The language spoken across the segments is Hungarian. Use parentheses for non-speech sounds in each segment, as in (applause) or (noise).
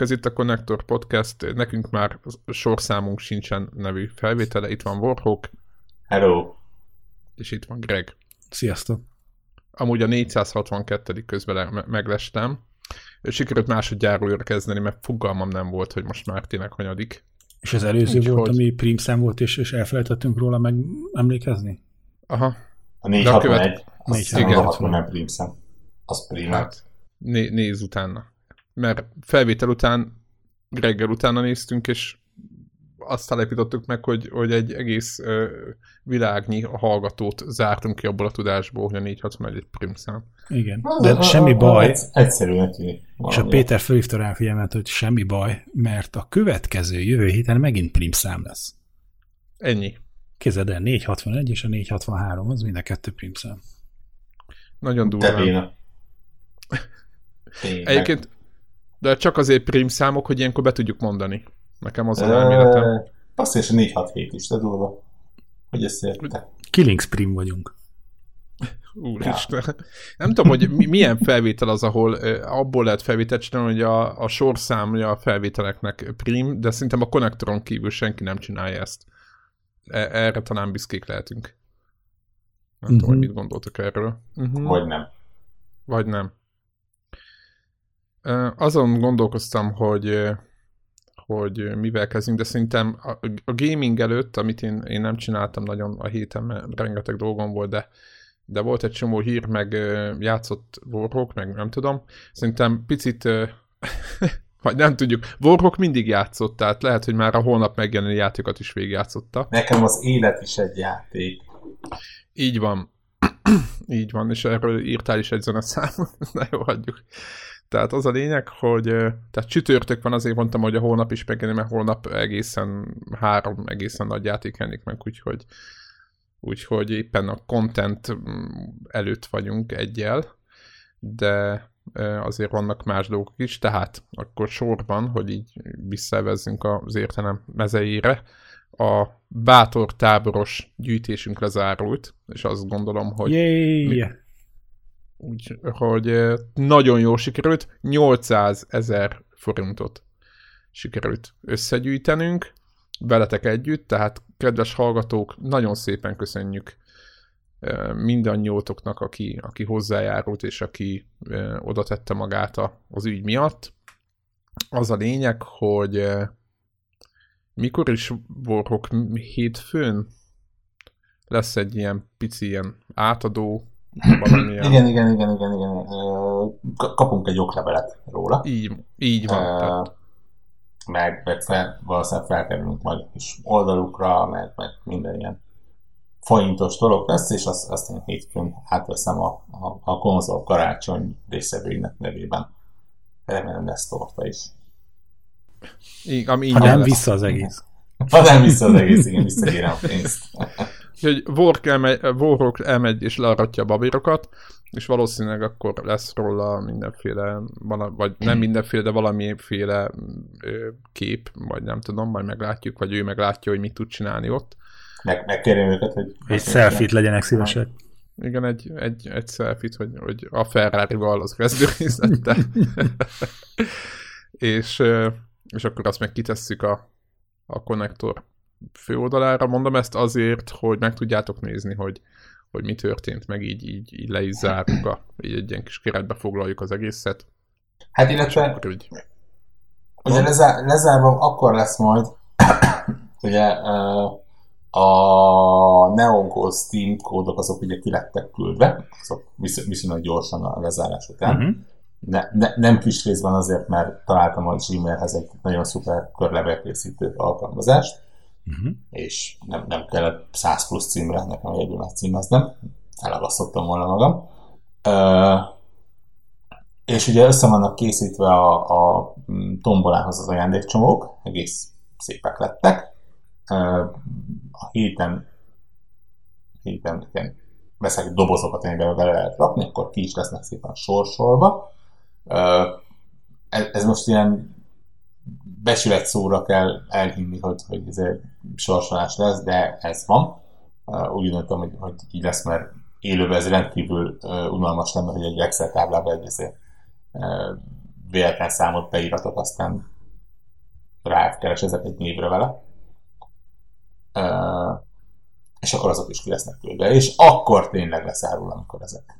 Sziasztok, ez itt a Connector Podcast. Nekünk már sorszámunk sincsen nevű felvétele. Itt van Warhawk. Hello. És itt van Greg. Sziasztok. Amúgy a 462. közben meglestem. Sikerült másodjáról kezdeni, mert fogalmam nem volt, hogy most már tényleg hanyadik. És az előző Úgy, volt, hogy... ami prímszám volt, és, és elfelejtettünk róla meg emlékezni? Aha. A 461. A 461 nem prímszám. Az primát. Hát, né- néz utána mert felvétel után, reggel utána néztünk, és azt állapítottuk meg, hogy, hogy egy egész ö, világnyi hallgatót zártunk ki abból a tudásból, hogy a 461 egy primszám. Igen, de a, semmi baj. Egyszerű neki. És a Péter felhívta rá figyelmet, hogy semmi baj, mert a következő jövő héten megint primszám lesz. Ennyi. Kézed el, 461 és a 463, az mind a kettő primszám. Nagyon durva. (laughs) Egyébként de csak azért prim számok, hogy ilyenkor be tudjuk mondani. Nekem az az elméletem. Azt és a 467 is, de durva. Hogy ezt érte. Killings prim vagyunk. Úristen. Ja. Nem tudom, hogy milyen felvétel az, ahol abból lehet felvételt csinálni, hogy a, a sorszámja a felvételeknek prim, de szerintem a konnektoron kívül senki nem csinálja ezt. E, erre talán büszkék lehetünk. Nem uh-huh. tudom, hogy mhm. mit gondoltok erről. Uh-huh. Vagy nem. Vagy nem. Azon gondolkoztam, hogy hogy mivel kezdünk, de szerintem a, a gaming előtt, amit én, én nem csináltam nagyon a héten, mert rengeteg dolgom volt, de, de volt egy csomó hír, meg játszott Warhawk, meg nem tudom. Szerintem picit, (laughs) vagy nem tudjuk, Warhawk mindig játszott, tehát lehet, hogy már a holnap megjelenő játékokat is végigjátszotta. Nekem az élet is egy játék. Így van. (clears throat) Így van, és erről írtál is egy zeneszámot. (laughs) Na jó, hagyjuk. Tehát az a lényeg, hogy tehát csütörtök van, azért mondtam, hogy a holnap is megjelenik, mert holnap egészen három egészen nagy játék jelenik meg, úgyhogy, úgyhogy éppen a content mm, előtt vagyunk egyel, de azért vannak más dolgok is, tehát akkor sorban, hogy így visszavezzünk az értelem mezeire, a bátor táboros gyűjtésünk lezárult, és azt gondolom, hogy Yay! Mi, úgyhogy nagyon jó sikerült, 800 ezer forintot sikerült összegyűjtenünk veletek együtt, tehát kedves hallgatók, nagyon szépen köszönjük mindannyiótoknak, aki, aki hozzájárult, és aki oda tette magát az ügy miatt. Az a lényeg, hogy mikor is vorok hétfőn lesz egy ilyen pici ilyen átadó valamilyen... igen, igen, igen, igen, igen. Kapunk egy oklevelet róla. Így, így van. Uh, meg, meg fel, valószínűleg felkerülünk majd is oldalukra, meg, meg minden ilyen forintos dolog lesz, és azt, azt én hétfőn átveszem a, a, a konzol karácsony részevőinek nevében. Remélem lesz torta is. Igen, ami ha nem vissza az egész. Ha nem vissza az egész, igen, visszakérem a pénzt. Úgyhogy Warhawk elmegy, Warhawk elmegy és learatja a babírokat, és valószínűleg akkor lesz róla mindenféle, vagy nem mindenféle, de valamiféle kép, vagy nem tudom, majd meglátjuk, vagy ő meglátja, hogy mit tud csinálni ott. Meg, megkérjem őket, hogy... Egy selfie legyenek szívesek. Igen, egy, egy, egy selfie hogy, hogy a Ferrari-val az kezdőrészette. (laughs) (laughs) és, és akkor azt meg kitesszük a, a konnektor főoldalára. Mondom ezt azért, hogy meg tudjátok nézni, hogy, hogy mi történt, meg így, így, így le is zárjuk, a, így egy ilyen kis keretbe foglaljuk az egészet. Hát illetve úgy... ugye lezár, lezárva akkor lesz majd, (coughs) ugye a Neon Steam kódok azok ugye ki lettek küldve, azok viszonylag gyorsan a lezárás után. Uh-huh. Ne, ne, nem kis részben azért, mert találtam a Gmailhez egy nagyon szuper körlevélkészítő alkalmazást, uh-huh. és nem, nem kellett 100 plusz címre, nekem egyedül címeznem, elagasztottam volna magam. Uh, és ugye össze vannak készítve a, a tombolához az ajándékcsomók, egész szépek lettek. A héten, héten igen, veszek dobozokat, amiben bele lehet rakni, akkor ki is lesznek szépen sorsolva. Ez, ez most ilyen becsület szóra kell elhinni, hogy, hogy ez egy sorsolás lesz, de ez van. Uh, úgy gondoltam, hogy, hogy így lesz, mert élőben ez rendkívül uh, unalmas lenne, hogy egy Excel táblában egy uh, véletlen számot beíratok, aztán rákeresezek egy névre vele. Uh, és akkor azok is ki lesznek küldve. És akkor tényleg leszállul, amikor ezek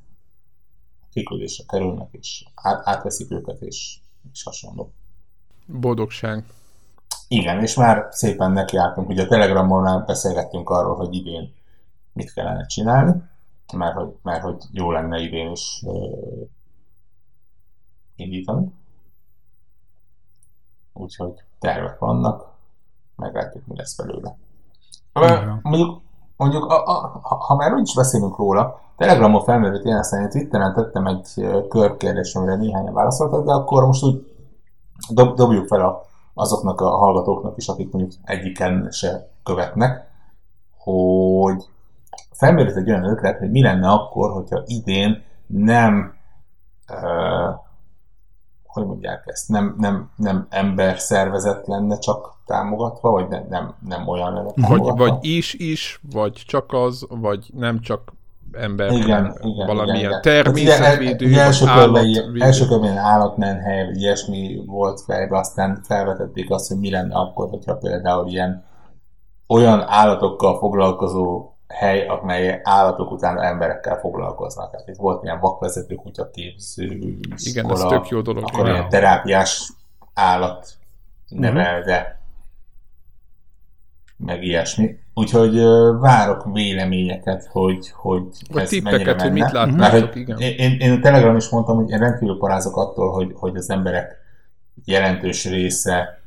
kiküldésre kerülnek, és át, átveszik őket, és, és hasonló. Boldogság. Igen, és már szépen nekiálltunk. Ugye a Telegramon már beszélgettünk arról, hogy idén mit kellene csinálni, mert hogy, mert hogy jó lenne idén is uh, indítani. Úgyhogy tervek vannak, meglátjuk, mi lesz belőle. Igen. Mondjuk, mondjuk a, a, ha, ha már úgy is beszélünk róla, Telegramon felmerült ilyen szerint Twitteren tettem egy körkérdést, amire néhányan válaszoltak, de akkor most úgy dob, dobjuk fel a, azoknak a hallgatóknak is, akik mondjuk egyiken se követnek, hogy felmerült egy olyan ötlet, hogy mi lenne akkor, hogyha idén nem uh, hogy mondják ezt, nem, nem, nem ember szervezet lenne csak támogatva, vagy nem, nem, nem olyan lenne támogatva. Vagy, vagy is, is, vagy csak az, vagy nem csak ember, igen, igen, valamilyen igen, természetvédő, ugye, első állatvédő. Első körben állatmenhely, vagy ilyesmi volt fejbe, aztán felvetették azt, hogy mi lenne akkor, hogyha például ilyen olyan állatokkal foglalkozó hely, amely állatok után emberekkel foglalkoznak. Tehát itt volt ilyen vakvezető kutyaképző Igen, ez tök jó dolog. Akkor ilyen terápiás állat nevelve, meg ilyesmi. Úgyhogy várok véleményeket, hogy, hogy Vagy ez tippeket, hogy mit látnátok, igen. Én, én, én a Telegram is mondtam, hogy én rendkívül parázok attól, hogy, hogy az emberek jelentős része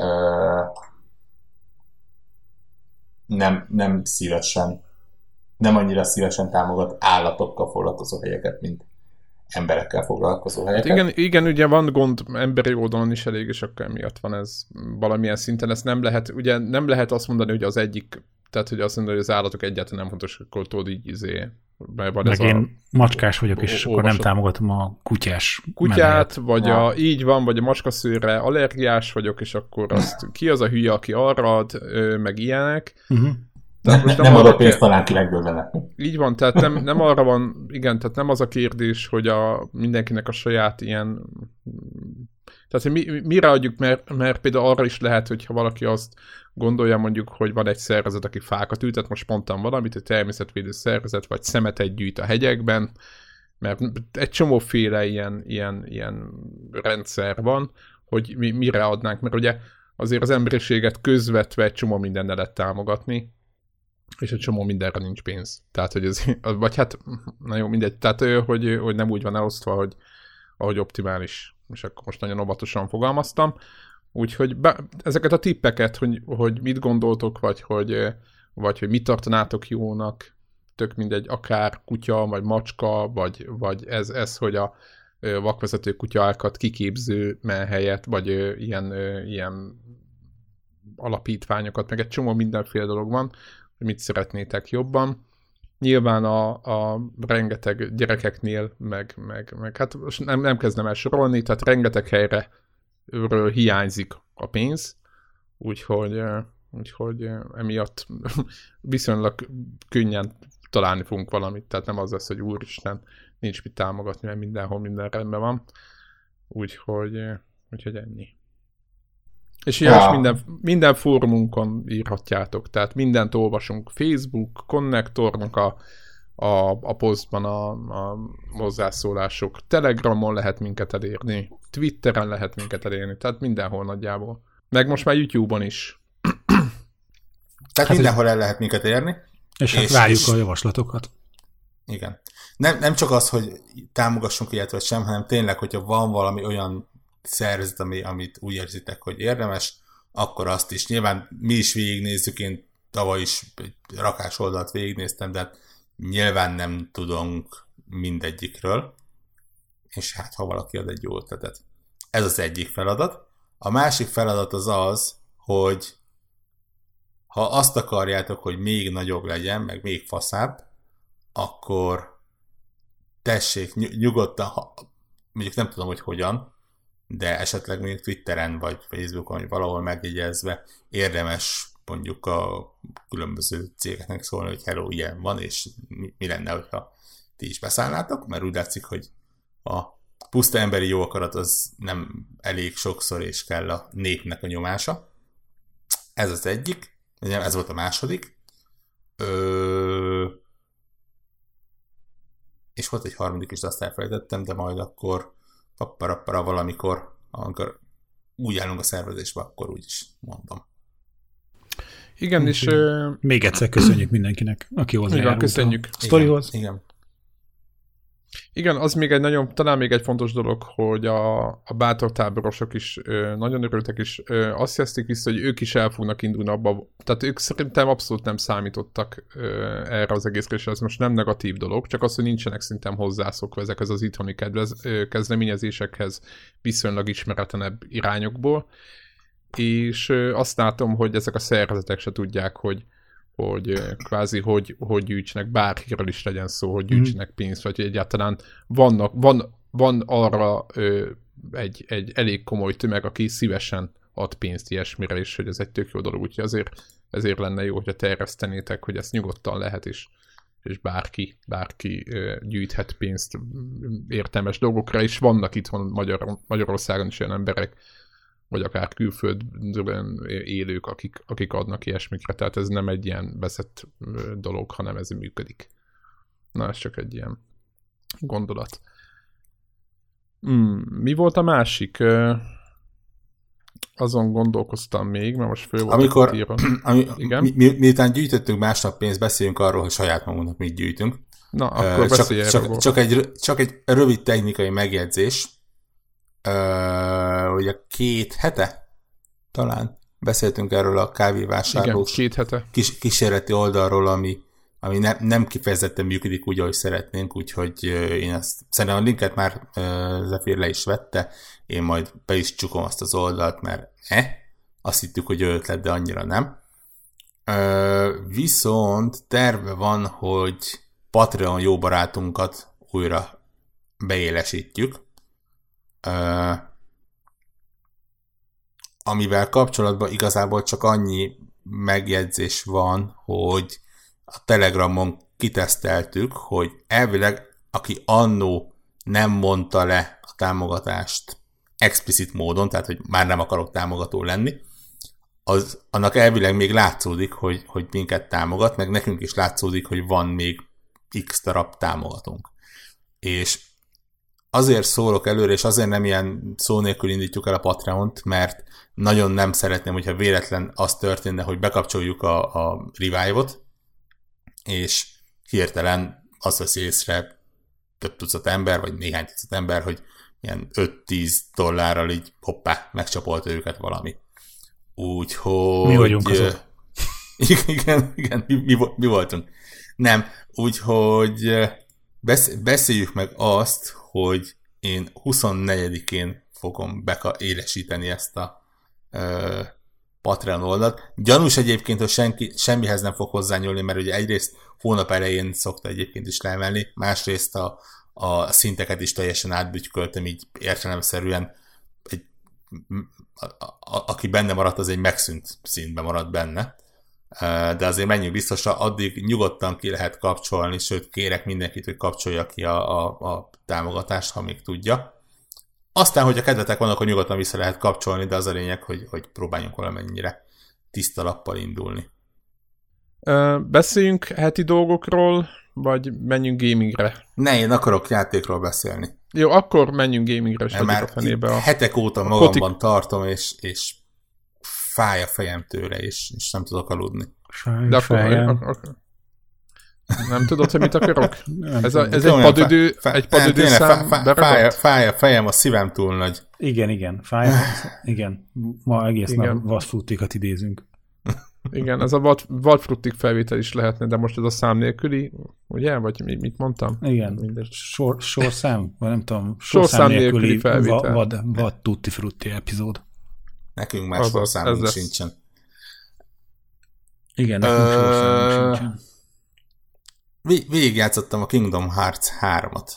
uh, nem, nem szívesen nem annyira szívesen támogat állatokkal foglalkozó helyeket, mint emberekkel foglalkozó helyeket. Hát igen, igen, ugye van gond emberi oldalon is elég, és akkor miatt van ez valamilyen szinten. Ezt nem lehet, ugye nem lehet azt mondani, hogy az egyik, tehát hogy azt mondani, hogy az állatok egyáltalán nem fontos, akkor tudod így izé, mert van Meg ez én a, macskás vagyok, és akkor nem támogatom a kutyás Kutyát, menet. vagy a, így van, vagy a macskaszőre allergiás vagyok, és akkor azt ki az a hülye, aki arra ad, meg ilyenek. Uh-huh. Tehát most nem, nem adok pénzt talán ki legbőlene. Így van, tehát nem, nem arra van, igen, tehát nem az a kérdés, hogy a, mindenkinek a saját ilyen tehát, hogy mi, mire adjuk, mert, mert például arra is lehet, hogyha valaki azt gondolja mondjuk, hogy van egy szervezet, aki fákat ültet, most mondtam valamit, egy természetvédő szervezet, vagy szemetet gyűjt a hegyekben, mert egy csomóféle ilyen, ilyen, ilyen rendszer van, hogy mi, mire adnánk, mert ugye azért az emberiséget közvetve egy csomó mindennel lehet támogatni, és egy csomó mindenre nincs pénz. Tehát, hogy ez, vagy hát, na jó, mindegy, tehát, hogy, hogy nem úgy van elosztva, hogy ahogy optimális, és akkor most nagyon óvatosan fogalmaztam. Úgyhogy be, ezeket a tippeket, hogy, hogy mit gondoltok, vagy hogy, vagy hogy mit tartanátok jónak, tök mindegy, akár kutya, vagy macska, vagy, vagy ez, ez, hogy a vakvezető kutyákat kiképző helyet, vagy ilyen, ilyen alapítványokat, meg egy csomó mindenféle dolog van, hogy mit szeretnétek jobban. Nyilván a, a rengeteg gyerekeknél, meg, meg, meg hát nem, nem kezdem el sorolni, tehát rengeteg helyre őről hiányzik a pénz, úgyhogy, úgyhogy emiatt (laughs) viszonylag könnyen találni fogunk valamit, tehát nem az lesz, hogy úristen, nincs mit támogatni, mert mindenhol minden rendben van. Úgyhogy, úgyhogy ennyi. És ilyen ja. minden, minden fórumunkon írhatjátok, tehát mindent olvasunk. Facebook, Connectornak a, a, a posztban a, a hozzászólások. Telegramon lehet minket elérni, Twitteren lehet minket elérni, tehát mindenhol nagyjából. Meg most már YouTube-on is. Tehát hát mindenhol el lehet minket érni. És, hát és várjuk és... a javaslatokat. Igen. Nem, nem csak az, hogy támogassunk ilyet vagy sem, hanem tényleg, hogyha van valami olyan szerzet, ami, amit úgy érzitek, hogy érdemes, akkor azt is. Nyilván mi is végignézzük, én tavaly is egy rakás oldalt végignéztem, de hát nyilván nem tudunk mindegyikről, és hát ha valaki ad egy jó ötletet. Ez az egyik feladat. A másik feladat az az, hogy ha azt akarjátok, hogy még nagyobb legyen, meg még faszább, akkor tessék nyugodtan, ha, mondjuk nem tudom, hogy hogyan, de esetleg mondjuk Twitteren vagy Facebookon, vagy valahol megjegyezve érdemes mondjuk a különböző cégeknek szólni, hogy hello, ilyen van, és mi, lenne, hogyha ti is beszállnátok, mert úgy látszik, hogy a puszta emberi jó akarat az nem elég sokszor, és kell a népnek a nyomása. Ez az egyik, ez volt a második. Ö... És volt egy harmadik is, de azt elfelejtettem, de majd akkor papparappara valamikor, amikor úgy állunk a szervezésbe, akkor úgy is mondom. Igen, és... Uh, Még egyszer köszönjük mindenkinek, aki hozzá Igen, köszönjük. A sztorihoz. Igen, igen. Igen, az még egy nagyon, talán még egy fontos dolog, hogy a, a bátor táborosok is ö, nagyon örültek, és ö, azt jelzték vissza, hogy ők is el fognak indulni abba. Tehát ők szerintem abszolút nem számítottak ö, erre az egészre, és ez most nem negatív dolog, csak az, hogy nincsenek szintem hozzászokva ezekhez az itthoni kedvez, ö, kezdeményezésekhez viszonylag ismeretlenebb irányokból. És azt látom, hogy ezek a szervezetek se tudják, hogy hogy kvázi hogy, hogy gyűjtsenek, bárkiről is legyen szó, hogy gyűjtsenek pénzt, vagy egyáltalán vannak, van, van arra ö, egy, egy elég komoly tömeg, aki szívesen ad pénzt ilyesmire, és hogy ez egy tök jó dolog, úgyhogy azért, ezért lenne jó, hogyha terjesztenétek, hogy ezt nyugodtan lehet is és bárki, bárki gyűjthet pénzt értelmes dolgokra, és vannak itthon Magyar, Magyarországon is olyan emberek, vagy akár külföldön élők, akik, akik adnak ilyesmikre. Tehát ez nem egy ilyen veszett dolog, hanem ez működik. Na, ez csak egy ilyen gondolat. Hmm, mi volt a másik? Azon gondolkoztam még, mert most föl volt Amikor, (clears throat) ami, Igen? Mi, mi, miután gyűjtöttünk másnap pénzt, beszéljünk arról, hogy saját magunknak mit gyűjtünk. Na, akkor uh, csak, csak, csak, egy, csak egy rövid technikai megjegyzés uh, ugye két hete talán beszéltünk erről a kávévásárló két hete. Kis, kísérleti oldalról, ami, ami ne, nem kifejezetten működik úgy, ahogy szeretnénk, úgyhogy én ezt, szerintem a linket már Zephyr le is vette, én majd be is csukom azt az oldalt, mert eh, azt hittük, hogy ötlet, de annyira nem. Uh, viszont terve van, hogy Patreon jó barátunkat újra beélesítjük, amivel kapcsolatban igazából csak annyi megjegyzés van, hogy a Telegramon kiteszteltük, hogy elvileg aki annó nem mondta le a támogatást explicit módon, tehát hogy már nem akarok támogató lenni, az, annak elvileg még látszódik, hogy, hogy minket támogat, meg nekünk is látszódik, hogy van még x darab támogatónk. És azért szólok előre, és azért nem ilyen szó nélkül indítjuk el a Patreon-t, mert nagyon nem szeretném, hogyha véletlen az történne, hogy bekapcsoljuk a, a revive-ot, és hirtelen azt veszi észre több tucat ember, vagy néhány tucat ember, hogy ilyen 5-10 dollárral így hoppá, megcsapolta őket valami. Úgyhogy... Mi vagyunk azok. (laughs) Igen, igen, mi, mi, mi voltunk. Nem, úgyhogy beszéljük meg azt, hogy én 24-én fogom élesíteni ezt a ö, Patreon oldalt. Gyanús egyébként, hogy senki, semmihez nem fog hozzányúlni, mert ugye egyrészt hónap elején szokta egyébként is leemelni, másrészt a, a szinteket is teljesen átbütyköltem, így értelemszerűen egy, a, a, a, aki benne maradt, az egy megszűnt szintben maradt benne de azért menjünk biztosra, addig nyugodtan ki lehet kapcsolni, sőt kérek mindenkit, hogy kapcsolja ki a, a, a támogatást, ha még tudja. Aztán, hogy a kedvetek vannak, akkor nyugodtan vissza lehet kapcsolni, de az a lényeg, hogy, hogy próbáljunk valamennyire tiszta lappal indulni. beszéljünk heti dolgokról, vagy menjünk gamingre? Ne, én akarok játékról beszélni. Jó, akkor menjünk gamingre, és a fenébe. A... Hetek óta magamban kotik... tartom, és, és fáj a fejem tőle, és, és nem tudok aludni. Fáj De akkor, akkor, nem tudod, hogy mit akarok? (laughs) Ez, a, ez egy padüdő, fá, egy padüdő nem, szám fá, fá, fáj, fáj a fejem, a szívem túl nagy. Igen, igen, fáj. (laughs) igen, ma egész igen. nap vasszfruttikat idézünk. Igen, ez a vadfruttik felvétel is lehetne, de most ez a szám nélküli, ugye? Vagy mi, mit mondtam? Igen, Mindegy. Sor, sorszám, vagy nem tudom, sorszám, sorszám nélküli, nélküli felvétel. Vad, vad tutti frutti epizód. Nekünk más Azaz, sorszámunk sincsen. Igen, nekünk Ö... sorszámunk sincsen. Végigjátszottam a Kingdom Hearts 3-at.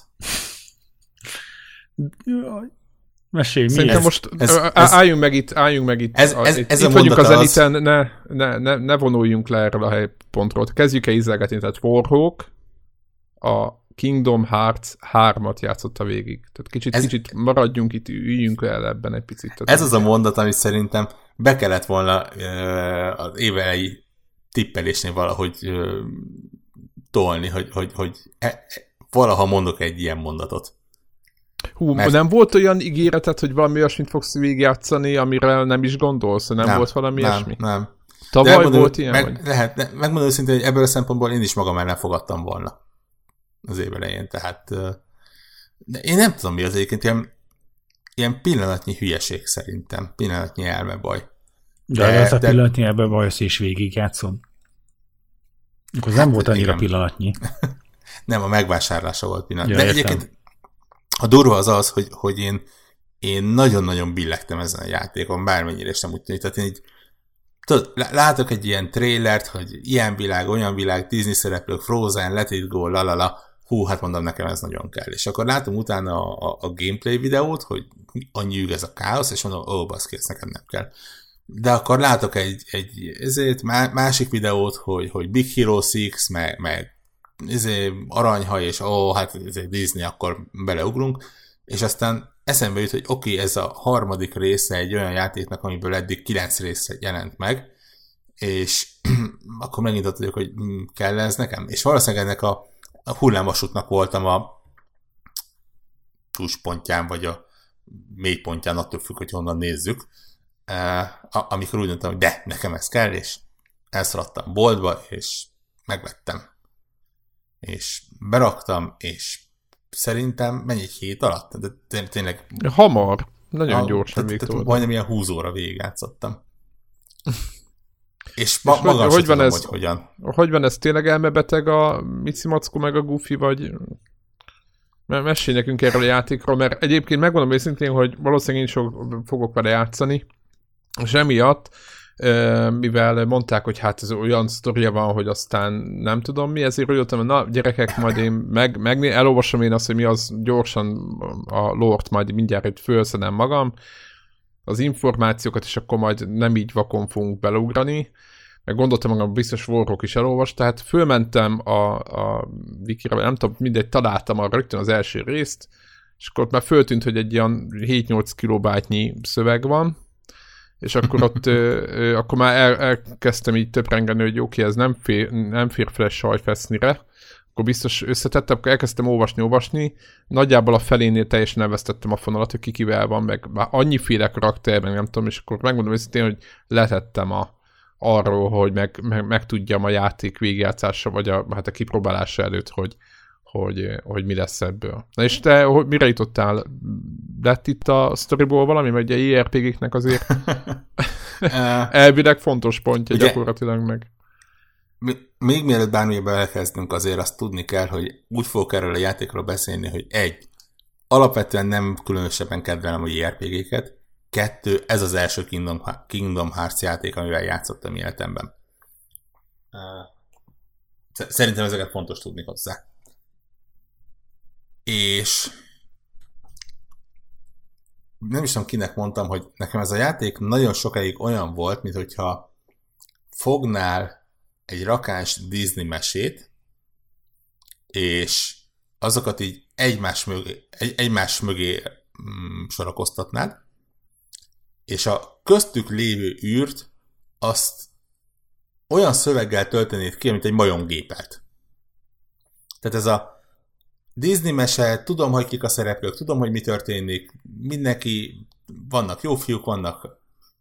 Mesélj, mi Szerintem ez? most ez, ez, álljunk meg itt, álljunk meg itt. Ez, ez, itt, ez itt vagyunk az eliten, ne, ne, ne, ne vonuljunk le erről a helypontról. Kezdjük el izzelgetni, tehát Warhawk, a Kingdom Hearts 3-at játszotta végig. Tehát kicsit, ez, kicsit maradjunk itt, üljünk el ebben egy picit. Tehát ez az a mondat, ami szerintem be kellett volna az évelei tippelésnél valahogy tolni, hogy, hogy, hogy e, e, valaha mondok egy ilyen mondatot. Hú, Mert... nem volt olyan ígéretet, hogy valami olyasmit fogsz végigjátszani, amire nem is gondolsz? Nem, nem volt valami nem, ilyesmi? Nem, Tavaly megmondom, volt ilyen? Meg, vagy? lehet, megmondom őszintén, hogy ebből a szempontból én is magam el nem fogadtam volna az év elején, tehát de én nem tudom mi az egyébként, ilyen, ilyen pillanatnyi hülyeség szerintem, pillanatnyi elmebaj. De, de, ez a pillanatnyi elmebaj, ezt is végigjátszom. Akkor hát, nem volt annyira igen. pillanatnyi. (laughs) nem, a megvásárlása volt pillanatnyi. Ja, de egyébként a durva az az, hogy, hogy én, én nagyon-nagyon billegtem ezen a játékon, bármennyire is nem úgy tűnik. Tehát én így, tudod, látok egy ilyen trélert, hogy ilyen világ, olyan világ, Disney szereplők, Frozen, Let It Go, lalala, hú, hát mondom, nekem ez nagyon kell. És akkor látom utána a, a, a gameplay videót, hogy annyi üg ez a káosz, és mondom, ó, oh, baszki, ez nekem nem kell. De akkor látok egy, egy ezért másik videót, hogy, hogy Big Hero 6, meg, meg izé, aranyhaj, és ó, hát izé, Disney, akkor beleugrunk, és aztán eszembe jut, hogy oké, okay, ez a harmadik része egy olyan játéknak, amiből eddig kilenc része jelent meg, és (clears throat) akkor megint ott vagyok, hogy hm, kell ez nekem, és valószínűleg ennek a, a hullámvasútnak voltam a csúcspontján, vagy a mélypontján, attól függ, hogy honnan nézzük, amikor úgy mondtam, hogy de, nekem ez kell, és elszaladtam boltba, és megvettem és beraktam, és szerintem mennyi egy hét alatt? De tényleg... Hamar. Nagyon a, gyorsan végtől. Majdnem ilyen 20 óra végigjátszottam. És, ma, és maga hogy, hogy van tudom, ez, hogy hogyan. Hogy van ez? Tényleg elmebeteg a Mici Mackó meg a Goofy, vagy mesélj nekünk erről a játékról, mert egyébként megmondom őszintén, hogy valószínűleg én is fogok vele játszani, és emiatt mivel mondták, hogy hát ez olyan sztoria van, hogy aztán nem tudom mi, ezért úgy jöttem, na gyerekek, majd én meg, meg elolvasom én azt, hogy mi az gyorsan a lort majd mindjárt itt fölszedem magam, az információkat, és akkor majd nem így vakon fogunk beleugrani, meg gondoltam magam, biztos Warrock is elolvas, tehát fölmentem a, a wikira, nem tudom, mindegy, találtam a rögtön az első részt, és akkor ott már föltűnt, hogy egy ilyen 7-8 kilobátnyi szöveg van, és akkor ott ö, ö, akkor már el, elkezdtem így töprengeni, hogy oké, okay, ez nem fér, nem fér fel sajfesznire, akkor biztos összetettem, akkor elkezdtem olvasni, olvasni, nagyjából a felénél teljesen elvesztettem a fonalat, hogy ki kivel van, meg már annyiféle karakter, meg nem tudom, és akkor megmondom őszintén, hogy letettem a, arról, hogy meg, meg, meg tudjam a játék végigjátszása, vagy a, hát a kipróbálása előtt, hogy, hogy, hogy mi lesz ebből. Na és te hogy, mire jutottál? Lett itt a storyból valami, mert ugye IRPG-knek azért (laughs) (laughs) elvileg fontos pontja ugye, gyakorlatilag meg. Még mielőtt bármilyenbe elkezdünk, azért azt tudni kell, hogy úgy fogok erről a játékról beszélni, hogy egy, alapvetően nem különösebben kedvelem a JRPG-ket, kettő, ez az első Kingdom, Kingdom Hearts játék, amivel játszottam életemben. Szerintem ezeket fontos tudni hozzá. És nem is tudom kinek mondtam, hogy nekem ez a játék nagyon sokáig olyan volt, mint hogyha fognál egy rakás Disney mesét, és azokat így egymás mögé, egy, egymás mögé mm, sorakoztatnád, és a köztük lévő űrt azt olyan szöveggel töltenéd ki, mint egy majomgépet. Tehát ez a Disney mese, tudom, hogy kik a szereplők, tudom, hogy mi történik, mindenki, vannak jó fiúk, vannak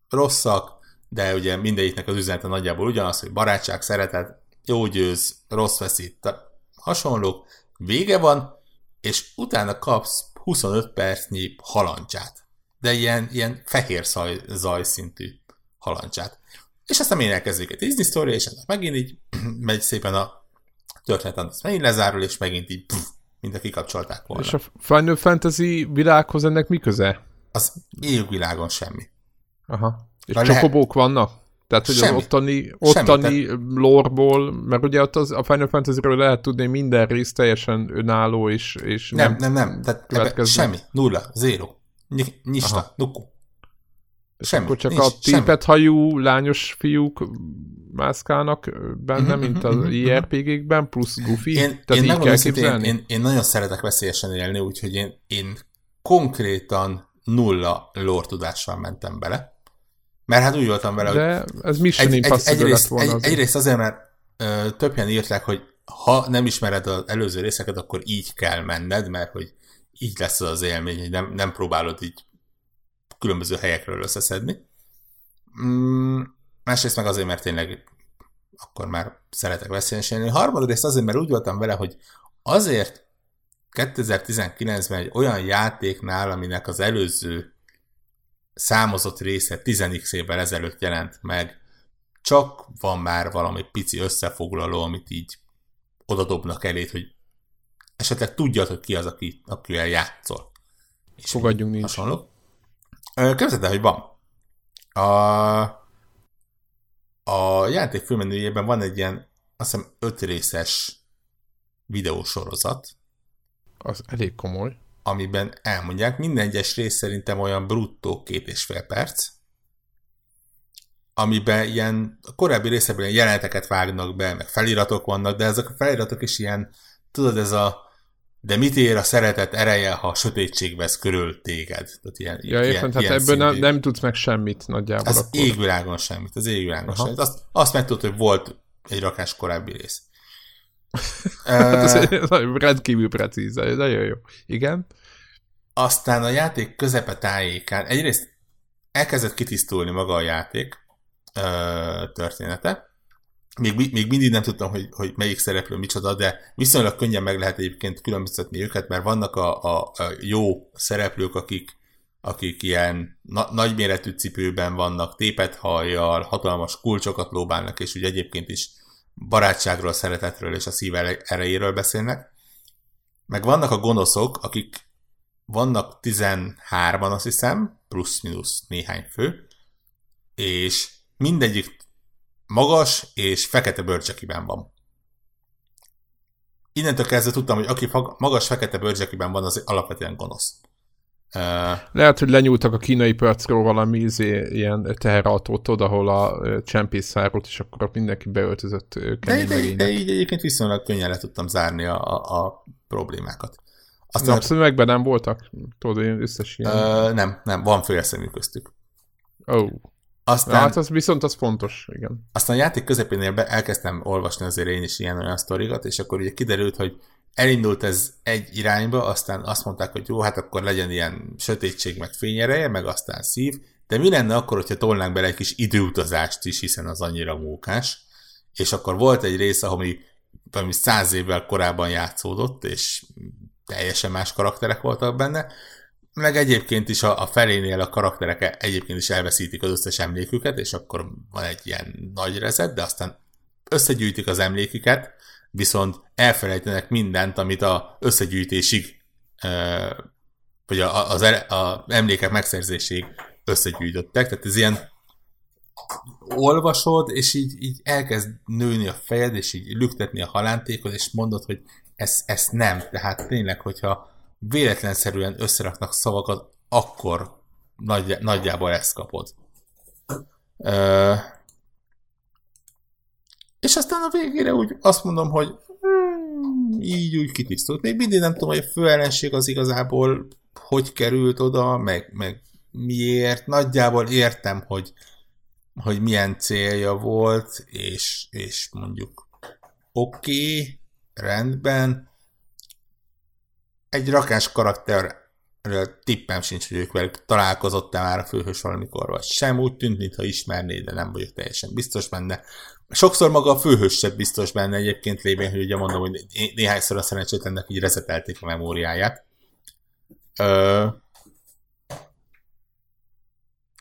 rosszak, de ugye mindegyiknek az üzenete nagyjából ugyanaz, hogy barátság, szeretet, jó győz, rossz veszít, hasonlók, vége van, és utána kapsz 25 percnyi halancsát. De ilyen, ilyen fehér zaj, zaj szintű halancsát. És aztán én elkezdjük egy Disney story, és megint így (clears throat) megy szépen a történet, az megint lezárul, és megint így pff, mint a kikapcsolták volna. És a Final Fantasy világhoz ennek mi köze? Az világon semmi. Aha. És Már csokobók lehet... vannak? Tehát, hogy semmi. az ottani, ottani lórból, mert ugye ott az, a Final Fantasy-ről lehet tudni, hogy minden rész teljesen önálló, és, és nem, nem, nem, nem. Tehát semmi, nulla, zéro, nyista, nuku. Semmi, akkor csak nincs, a tépet hajú lányos fiúk mászkálnak benne, uh-huh, mint az uh-huh, IRPG-kben, plusz Goofy. Én, Tehát én, így kell képzelni? Én, én nagyon szeretek veszélyesen élni, úgyhogy én, én konkrétan nulla lore tudással mentem bele. Mert hát úgy voltam vele, De hogy... ez Mission egy, egy, egyrészt, volna egy, egyrészt azért, mert ö, többen írták, hogy ha nem ismered az előző részeket, akkor így kell menned, mert hogy így lesz az, az élmény, hogy nem, nem próbálod így különböző helyekről összeszedni. Mm, másrészt meg azért, mert tényleg akkor már szeretek veszélyesen. Harmadrészt azért, mert úgy voltam vele, hogy azért 2019-ben egy olyan játéknál, aminek az előző számozott része 10 évvel ezelőtt jelent meg, csak van már valami pici összefoglaló, amit így oda dobnak elét, hogy esetleg tudjad, hogy ki az, aki, akivel játszol. És Fogadjunk nincs. Hasonló. Képzeld el, hogy van. A, a játék főmenüjében van egy ilyen, azt hiszem, öt részes videósorozat. Az elég komoly. Amiben elmondják, minden egyes rész szerintem olyan bruttó két és fél perc, amiben ilyen a korábbi részekben ilyen jeleneteket vágnak be, meg feliratok vannak, de ezek a feliratok is ilyen, tudod, ez a de mit ér a szeretet ereje, ha a sötétség vesz körül téged? Tehát ilyen, ja, ilyen, hát ilyen ebből nem, nem tudsz meg semmit nagyjából. Az akkor. égvilágon semmit, az égvilágon Aha. semmit. Azt, azt megtudod, hogy volt egy rakás korábbi rész. Hát ez rendkívül precíz, nagyon jó. Igen. Aztán a játék közepe tájékán egyrészt elkezdett kitisztulni maga a játék ö, története, még, még mindig nem tudtam, hogy, hogy melyik szereplő micsoda, de viszonylag könnyen meg lehet egyébként különböztetni őket, mert vannak a, a, a jó szereplők, akik, akik ilyen na, nagyméretű cipőben vannak, tépet hajjal, hatalmas kulcsokat lóbálnak, és úgy egyébként is barátságról, szeretetről és a szív erejéről beszélnek. Meg vannak a gonoszok, akik vannak 13-an, azt hiszem, plusz-minusz néhány fő, és mindegyik magas és fekete bőrcsekiben van. Innentől kezdve tudtam, hogy aki magas fekete bőrcsekiben van, az alapvetően gonosz. Lehet, hogy lenyúltak a kínai percről valami izé, ilyen teherautót oda, ahol a csempész szárult, és akkor mindenki beöltözött kemény de, de, de, így egyébként viszonylag könnyen le tudtam zárni a, a, a problémákat. Aztán, Napszemekben nem voltak? Tudod, én összes ilyen... Uh, nem, nem, van félszemű köztük. Ó. Oh. Aztán, hát az viszont az fontos, igen. Aztán a játék közepénél be elkezdtem olvasni azért én is ilyen olyan sztorikat, és akkor ugye kiderült, hogy elindult ez egy irányba, aztán azt mondták, hogy jó, hát akkor legyen ilyen sötétség, meg fényereje, meg aztán szív, de mi lenne akkor, hogyha tolnánk bele egy kis időutazást is, hiszen az annyira mókás, és akkor volt egy rész, ami valami száz évvel korábban játszódott, és teljesen más karakterek voltak benne, meg egyébként is a, a felénél a karakterek egyébként is elveszítik az összes emléküket, és akkor van egy ilyen nagy rezet, de aztán összegyűjtik az emléküket, viszont elfelejtenek mindent, amit a összegyűjtésig, vagy az, a emlékek megszerzéséig összegyűjtöttek. Tehát ez ilyen olvasod, és így, így elkezd nőni a fejed, és így lüktetni a halántékot, és mondod, hogy ez, ez nem. Tehát tényleg, hogyha véletlenszerűen összeraknak szavakat, akkor nagy, nagyjából ezt kapod. Ö, és aztán a végére úgy azt mondom, hogy hmm, így úgy kitisztult. Még mindig nem tudom, hogy a főellenség az igazából hogy került oda, meg, meg miért. Nagyjából értem, hogy, hogy milyen célja volt, és, és mondjuk oké, okay, rendben, egy rakás karakter tippem sincs, hogy ők velük találkozott már a főhős valamikor, vagy sem. Úgy tűnt, mintha ismerné, de nem vagyok teljesen biztos benne. Sokszor maga a főhős sem biztos benne egyébként lévén, hogy ugye mondom, hogy néhányszor a szerencsétlennek így rezetelték a memóriáját. Ö...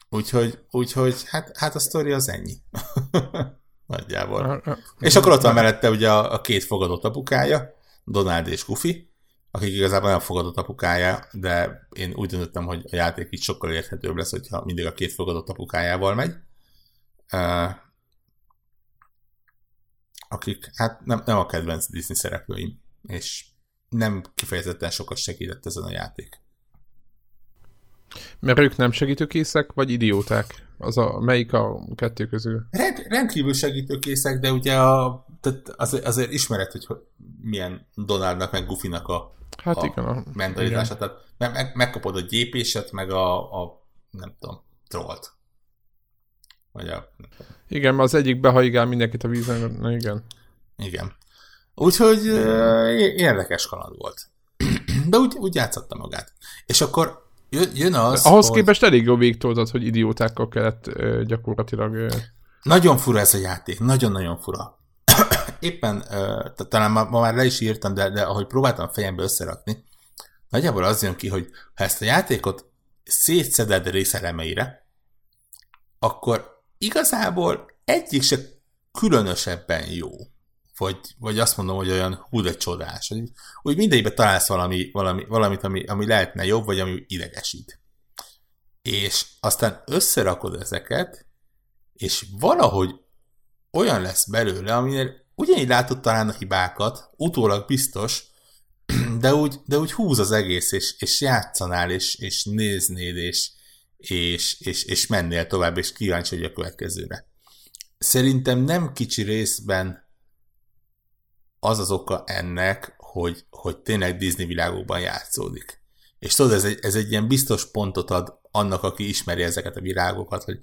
Úgyhogy, úgyhogy hát, hát a sztori az ennyi. (laughs) Nagyjából. És akkor ott van mellette ugye a, a két fogadott apukája, Donald és Goofy, akik igazából nem fogadott apukája, de én úgy döntöttem, hogy a játék így sokkal érthetőbb lesz, hogyha mindig a két fogadott apukájával megy. Akik hát nem, nem a kedvenc Disney szereplőim, és nem kifejezetten sokat segített ezen a játék. Mert ők nem segítőkészek, vagy idióták? Az a, melyik a kettő közül? Rend, rendkívül segítőkészek, de ugye a, tehát azért, azért ismeret, hogy milyen Donaldnak, meg Gufinak a, hát a igen, a, mentalitása. Tehát meg, meg, megkapod a gyépéset, meg a, a nem tudom, trollt. Vagy a... Igen, mert az egyik behaigál mindenkit a vízen, na igen. Igen. Úgyhogy érdekes kaland volt. De úgy, úgy játszotta magát. És akkor jön az, Ahhoz hogy... képest elég jó végtoltad, hogy idiótákkal kellett uh, gyakorlatilag... Uh... Nagyon fura ez a játék, nagyon-nagyon fura. (coughs) Éppen, uh, talán ma, ma már le is írtam, de, de ahogy próbáltam fejembe összerakni, nagyjából az jön ki, hogy ha ezt a játékot szétszeded részelemeire, akkor igazából egyik se különösebben jó. Vagy, vagy azt mondom, hogy olyan hú de csodás. Hogy, hogy mindegyikben találsz valami, valami, valamit, ami, ami lehetne jobb, vagy ami idegesít. És aztán összerakod ezeket, és valahogy olyan lesz belőle, aminél ugyanígy látod talán a hibákat, utólag biztos, (clears throat) de úgy, de úgy húz az egész, és, és játszanál, és, és néznéd, és, és, és, és mennél tovább, és kíváncsi hogy a következőre. Szerintem nem kicsi részben az az oka ennek, hogy, hogy tényleg Disney világokban játszódik. És tudod, ez egy, ez egy ilyen biztos pontot ad annak, aki ismeri ezeket a világokat, hogy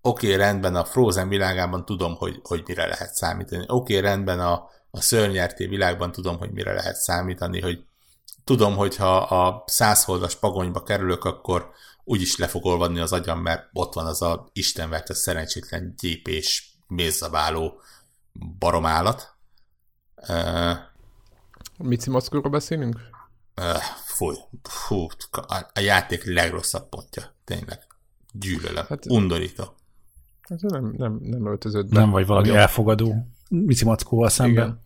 oké, okay, rendben a Frozen világában tudom, hogy, hogy mire lehet számítani. Oké, okay, rendben a, a szörnyerté világban tudom, hogy mire lehet számítani, hogy tudom, hogy ha a százholdas pagonyba kerülök, akkor úgyis le fog olvadni az agyam, mert ott van az a istenvert, a szerencsétlen gyépés, mézzabáló baromállat. Uh, Mici Maszkóról beszélünk? Uh, fúj, fú, a, a játék legrosszabb pontja, tényleg. Gyűlölöm, hát, undorító. Hát nem, nem, nem öltözött be. Nem vagy valami elfogadó Mici Mackóval szemben. Igen.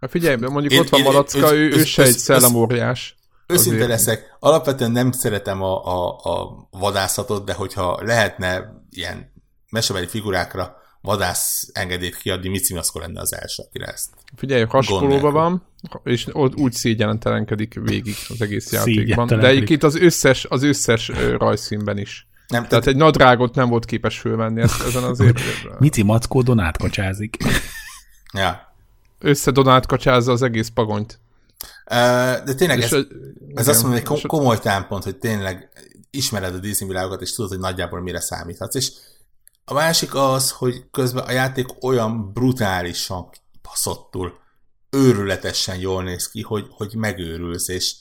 Hát figyelj, mondjuk én, ott van Malacka, ő, ő, ő se egy szellemóriás. Őszinte azért. leszek, alapvetően nem szeretem a, a, a vadászatot, de hogyha lehetne ilyen mesebeli figurákra vadász engedélyt kiadni, mit színaszkor lenne az első, akire ezt. Figyelj, hasonlóban van, és úgy szégyelentelenkedik végig az egész (laughs) játékban. De itt az összes, az összes rajzszínben is. Nem, tehát, tehát egy nadrágot nem volt képes fölvenni ezen azért. (laughs) Mici Mackó Donát kacsázik. ja. Összedonát kacsázza az egész pagonyt. De tényleg ez, ez azt mondom, hogy komoly támpont, hogy tényleg ismered a Disney világokat, és tudod, hogy nagyjából mire számíthatsz. És a másik az, hogy közben a játék olyan brutálisan baszottul, őrületesen jól néz ki, hogy, hogy megőrülsz, és,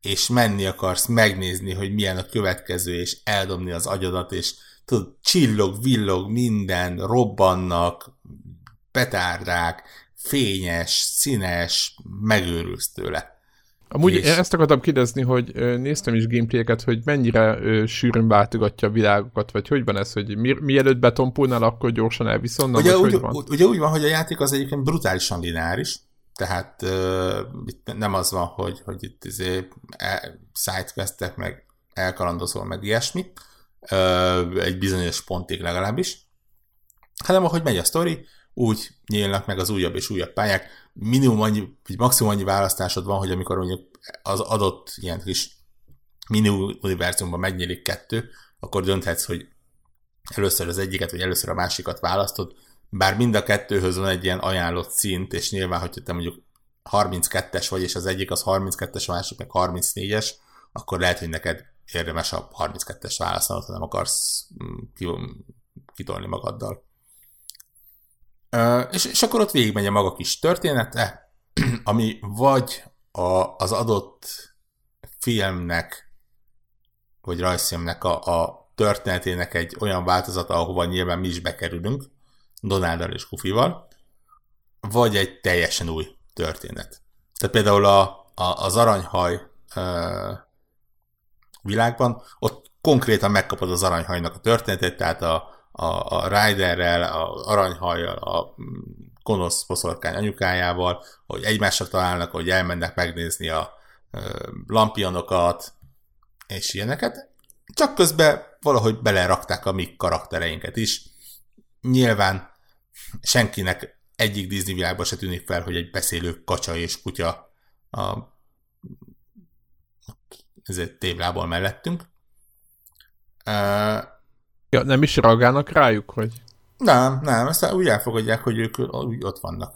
és menni akarsz megnézni, hogy milyen a következő, és eldobni az agyadat, és tudod, csillog, villog, minden, robbannak, petárdák, fényes, színes, megőrülsz tőle. Amúgy és... ezt akartam kérdezni, hogy néztem is gameplayeket, hogy mennyire sűrűn váltogatja a világokat, vagy hogy van ez, hogy mi, mielőtt betonpulnál, akkor gyorsan elvisz onnan, ugye, úgy, hogy van? ugye úgy van, hogy a játék az egyébként brutálisan lineáris, tehát uh, itt nem az van, hogy, hogy itt izé, e, sidequestek, meg elkalandozol, meg ilyesmi, uh, egy bizonyos pontig legalábbis, hanem ahogy megy a sztori, úgy nyílnak meg az újabb és újabb pályák. Minimum annyi, vagy maximum annyi választásod van, hogy amikor mondjuk az adott ilyen kis mini univerzumban megnyílik kettő, akkor dönthetsz, hogy először az egyiket, vagy először a másikat választod, bár mind a kettőhöz van egy ilyen ajánlott szint, és nyilván, hogyha te mondjuk 32-es vagy, és az egyik az 32-es, a másik meg 34-es, akkor lehet, hogy neked érdemes a 32-es választanod, ha nem akarsz mm, kitolni magaddal. És, és akkor ott végigmegy a maga kis története, (clears throat) ami vagy a, az adott filmnek, vagy rajzfilmnek a, a történetének egy olyan változata, ahova nyilván mi is bekerülünk, Donáldal és Kufival, vagy egy teljesen új történet. Tehát például a, a, az aranyhaj ö, világban, ott konkrétan megkapod az aranyhajnak a történetét, tehát a, a, a Riderrel, a aranyhajjal, a gonosz poszorkány anyukájával, hogy egymásra találnak, hogy elmennek megnézni a lampionokat, és ilyeneket. Csak közben valahogy belerakták a mi karaktereinket is. Nyilván senkinek egyik Disney világban se tűnik fel, hogy egy beszélő kacsa és kutya a ezért tévlából mellettünk. Uh, ja, nem is reagálnak rájuk, hogy? Nem, nem, ezt úgy elfogadják, hogy ők úgy ott vannak.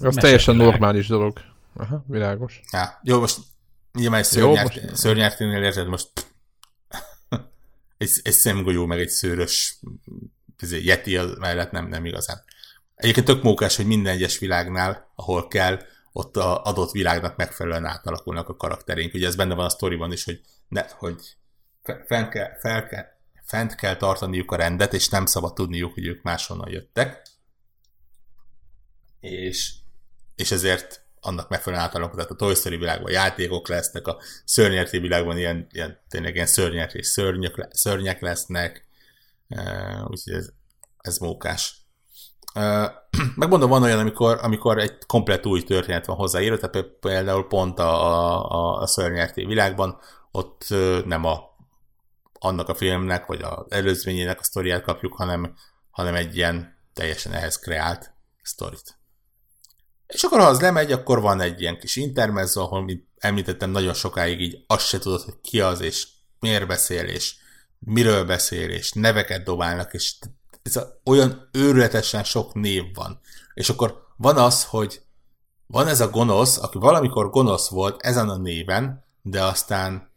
Az teljesen normális dolog. Aha, világos. Ja, jó, most nyilván egy szörnyert, szörnyerténél érted, most (laughs) egy, egy szemgolyó, meg egy szőrös yeti az mellett nem, nem igazán. Egyébként tök mókás, hogy minden egyes világnál, ahol kell, ott a adott világnak megfelelően átalakulnak a karakterénk. Ugye ez benne van a sztoriban is, hogy, ne, hogy fent kell, fel kell, fent kell tartaniuk a rendet, és nem szabad tudniuk, hogy ők máshonnan jöttek. És, és ezért annak megfelelően átalakul, tehát a Toy Story világban játékok lesznek, a szörnyerti világban ilyen, ilyen tényleg ilyen szörnyek és szörnyök, szörnyek lesznek, uh, úgyhogy ez, ez mókás. Uh, (clears throat) megmondom, van olyan, amikor, amikor egy komplet új történet van hozzáírva, tehát például pont a, a, a világban ott nem a, annak a filmnek, vagy az előzményének a sztoriát kapjuk, hanem, hanem egy ilyen teljesen ehhez kreált sztorit. És akkor ha az lemegy, akkor van egy ilyen kis intermezzo, ahol, mint említettem, nagyon sokáig így azt se tudod, hogy ki az, és miért beszél, és miről beszél, és neveket dobálnak, és ez olyan őrületesen sok név van. És akkor van az, hogy van ez a gonosz, aki valamikor gonosz volt ezen a néven, de aztán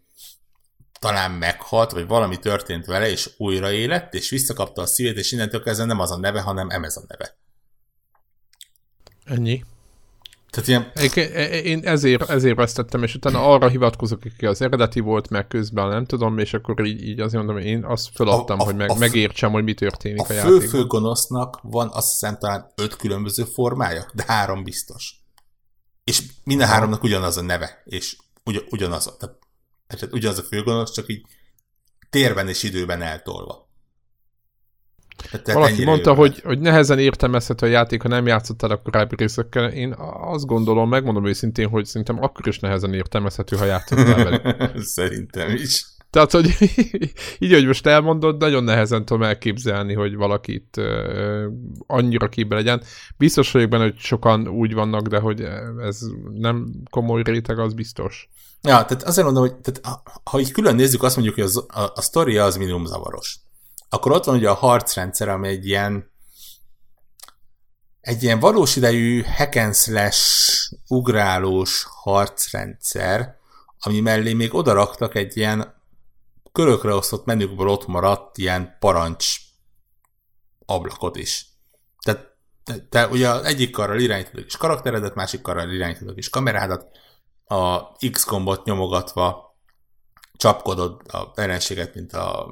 talán meghalt, vagy valami történt vele, és újraélett, és visszakapta a szívét, és innentől kezdve nem az a neve, hanem emez a neve. Ennyi. Tehát ilyen... Én ezért, ezért vesztettem, és utána arra hivatkozok, aki az eredeti volt, meg közben nem tudom, és akkor így, így azért mondom, én azt feladtam, a, a, hogy meg, a, megértsem, hogy mi történik a, a játékban. A fő-fő gonosznak van azt hiszem talán öt különböző formája, de három biztos. És minden háromnak ugyanaz a neve, és ugy, ugyanaz a, tehát, tehát ugyanaz a főgonosz, csak így térben és időben eltolva. Tehát Valaki mondta, hogy, hogy nehezen értelmezhető a játék, ha nem játszottál a korábbi részekkel. Én azt gondolom, megmondom őszintén, hogy szerintem akkor is nehezen értelmezhető, ha játszottál vele. (laughs) szerintem is. Tehát, hogy (laughs) így, hogy most elmondod, nagyon nehezen tudom elképzelni, hogy valakit uh, annyira képbe legyen. Biztos vagyok benne, hogy sokan úgy vannak, de hogy ez nem komoly réteg, az biztos. Ja, tehát azért mondom, hogy tehát, ha így külön nézzük, azt mondjuk, hogy az, a, a sztoria az minimum zavaros. Akkor ott van ugye a harcrendszer, ami egy ilyen egy ilyen valós idejű hack ugrálós harcrendszer, ami mellé még odaraktak egy ilyen körökre osztott menükből ott maradt ilyen parancs ablakot is. Tehát te, te ugye egyik karral irányítod is karakteredet, másik karral irányítod is kamerádat, a X gombot nyomogatva csapkodod a ellenséget, mint a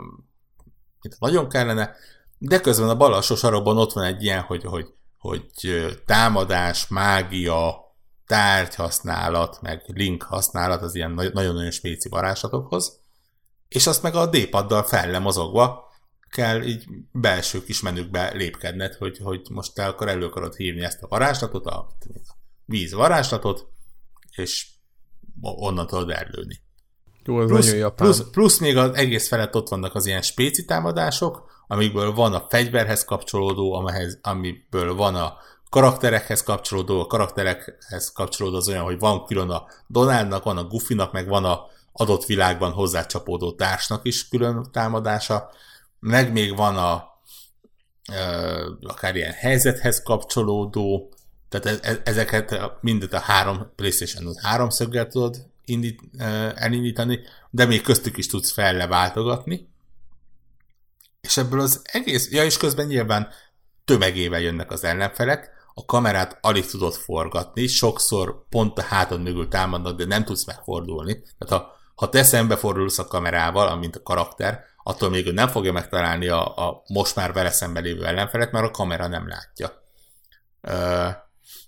mint nagyon kellene, de közben a bal alsó sarokban ott van egy ilyen, hogy, hogy, hogy támadás, mágia, tárgyhasználat, meg link használat az ilyen nagyon-nagyon spéci varázslatokhoz, és azt meg a D-paddal felle mozogva kell így belső kis menükbe lépkedned, hogy, hogy most te akkor elő akarod hívni ezt a varázslatot, a víz varázslatot, és onnan tudod ellőni. Jó, ez plusz, nagyon japán. Plusz, plusz még az egész felett ott vannak az ilyen spéci támadások, amikből van a fegyverhez kapcsolódó, amihez, amiből van a karakterekhez kapcsolódó, a karakterekhez kapcsolódó az olyan, hogy van külön a Donaldnak, van a Goofynak, meg van a adott világban hozzácsapódó társnak is külön támadása, meg még van a ö, akár ilyen helyzethez kapcsolódó, tehát e, e, ezeket mindet a három PlayStation 3 szöggel tudod indít, elindítani, de még köztük is tudsz felleváltogatni. És ebből az egész, ja és közben nyilván tömegével jönnek az ellenfelek, a kamerát alig tudod forgatni, sokszor pont a hátad mögül támadnak, de nem tudsz megfordulni. Tehát ha, ha te szembefordulsz a kamerával, amint a karakter, attól még ő nem fogja megtalálni a, a most már vele szemben lévő ellenfelet, mert a kamera nem látja.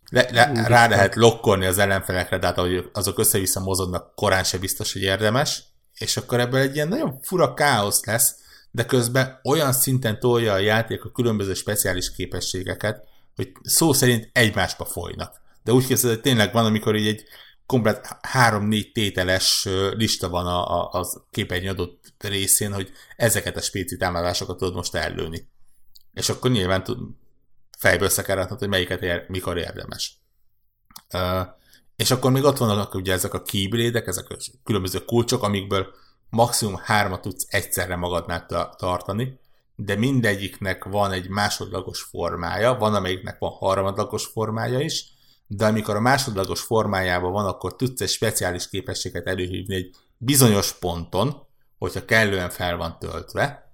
Le, le, rá lehet lokkolni az ellenfelekre, de hát ahogy azok össze-vissza mozognak, korán se biztos, hogy érdemes, és akkor ebből egy ilyen nagyon fura káosz lesz, de közben olyan szinten tolja a játék a különböző speciális képességeket, hogy szó szerint egymásba folynak. De úgy képzeled, hogy tényleg van, amikor így egy komplet három-négy tételes lista van a, a, az képernyő adott részén, hogy ezeket a spéci támadásokat tudod most ellőni. És akkor nyilván tud, fejből összekerethet, hogy melyiket ér, mikor érdemes. Uh, és akkor még ott vannak ugye ezek a keyblade ezek a különböző kulcsok, amikből maximum hármat tudsz egyszerre magadnál tartani, de mindegyiknek van egy másodlagos formája, van amelyiknek van harmadlagos formája is, de amikor a másodlagos formájában van, akkor tudsz egy speciális képességet előhívni egy bizonyos ponton, hogyha kellően fel van töltve,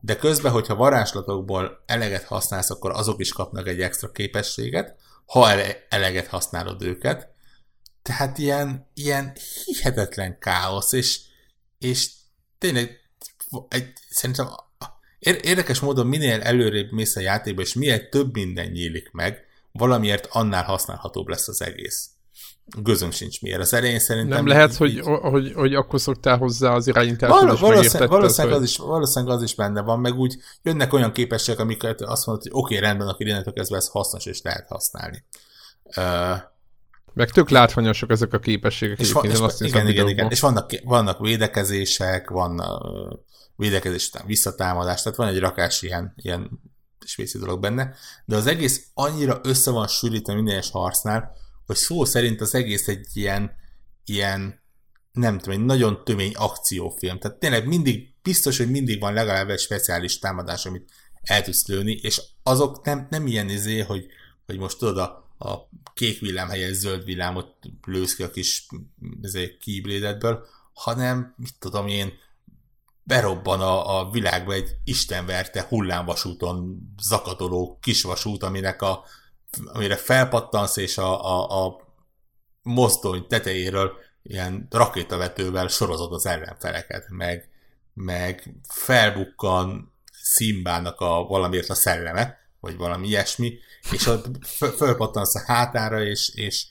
de közben, hogyha varázslatokból eleget használsz, akkor azok is kapnak egy extra képességet, ha eleget használod őket. Tehát ilyen, ilyen hihetetlen káosz, és, és tényleg egy, szerintem érdekes módon minél előrébb mész a játékba, és minél több minden nyílik meg, valamiért annál használhatóbb lesz az egész. Gözöm sincs miért. Az elején szerintem... Nem lehet, hogy, hogy, hogy akkor szoktál hozzá az irányításhoz, Val- valószínűleg, valószínűleg, az is, valószínűleg az is benne van, meg úgy jönnek olyan képességek, amiket azt mondod, hogy oké, okay, rendben, akkor innentől kezdve ez hasznos, és lehet használni. Uh, meg tök látványosak ezek a képességek. És, van, és, azt igen, igen, igen, és vannak, vannak védekezések, van uh, védekezés után visszatámadás, tehát van egy rakás ilyen, ilyen spéci dolog benne, de az egész annyira össze van sűrítve minden egyes harcnál, hogy szó szerint az egész egy ilyen, ilyen nem tudom, egy nagyon tömény akciófilm. Tehát tényleg mindig, biztos, hogy mindig van legalább egy speciális támadás, amit el tudsz lőni, és azok nem, nem ilyen izé, hogy, hogy most tudod, a, a kék villám helyett zöld villámot lősz ki a kis izé, keyblade hanem, mit tudom én, berobban a, a világba egy istenverte hullámvasúton zakatoló kisvasút, aminek a, amire felpattansz, és a, a, a mozdony tetejéről ilyen rakétavetővel sorozod az ellenfeleket, meg, meg felbukkan Szimbának a valamiért a szelleme, vagy valami ilyesmi, és ott fölpattansz a hátára, és, és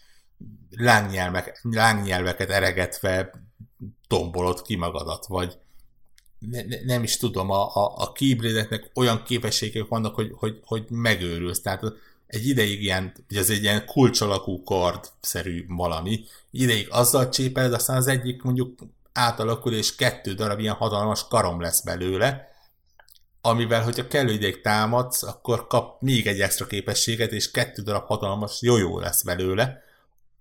lángnyelvek, lángnyelveket eregetve tombolod ki magadat, vagy, ne, ne, nem is tudom, a, a, a olyan képességek vannak, hogy, hogy, hogy megőrülsz. Tehát egy ideig ilyen, ugye ez egy ilyen kulcsalakú kard-szerű valami, ideig azzal csépeled, aztán az egyik mondjuk átalakul, és kettő darab ilyen hatalmas karom lesz belőle, amivel, hogyha kellő ideig támadsz, akkor kap még egy extra képességet, és kettő darab hatalmas jó lesz belőle,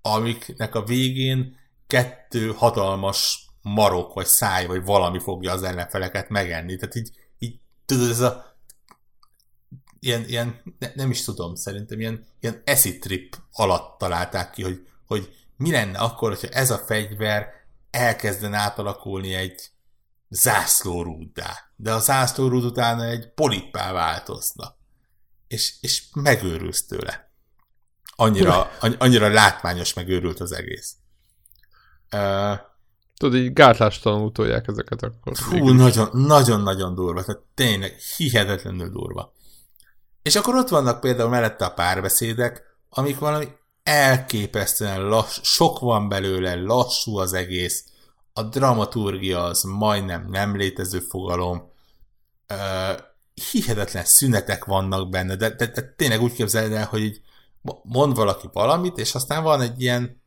amiknek a végén kettő hatalmas marok, vagy száj, vagy valami fogja az ellenfeleket megenni. Tehát így, így tudod, ez a ilyen, ilyen ne, nem is tudom, szerintem ilyen, ilyen acid trip alatt találták ki, hogy, hogy mi lenne akkor, hogyha ez a fegyver elkezden átalakulni egy zászlórúddá, de a zászlórúd utána egy polippá változna. És, és megőrülsz tőle. Annyira, (laughs) annyira látványos megőrült az egész. Uh, Tudod, így gátlástalanul tolják ezeket akkor. Hú, nagyon, nagyon-nagyon durva. Tehát tényleg hihetetlenül durva. És akkor ott vannak például mellette a párbeszédek, amik valami elképesztően lass, sok van belőle, lassú az egész, a dramaturgia az majdnem nem létező fogalom, uh, hihetetlen szünetek vannak benne, de, de, de tényleg úgy képzeld el, hogy így mond valaki valamit, és aztán van egy ilyen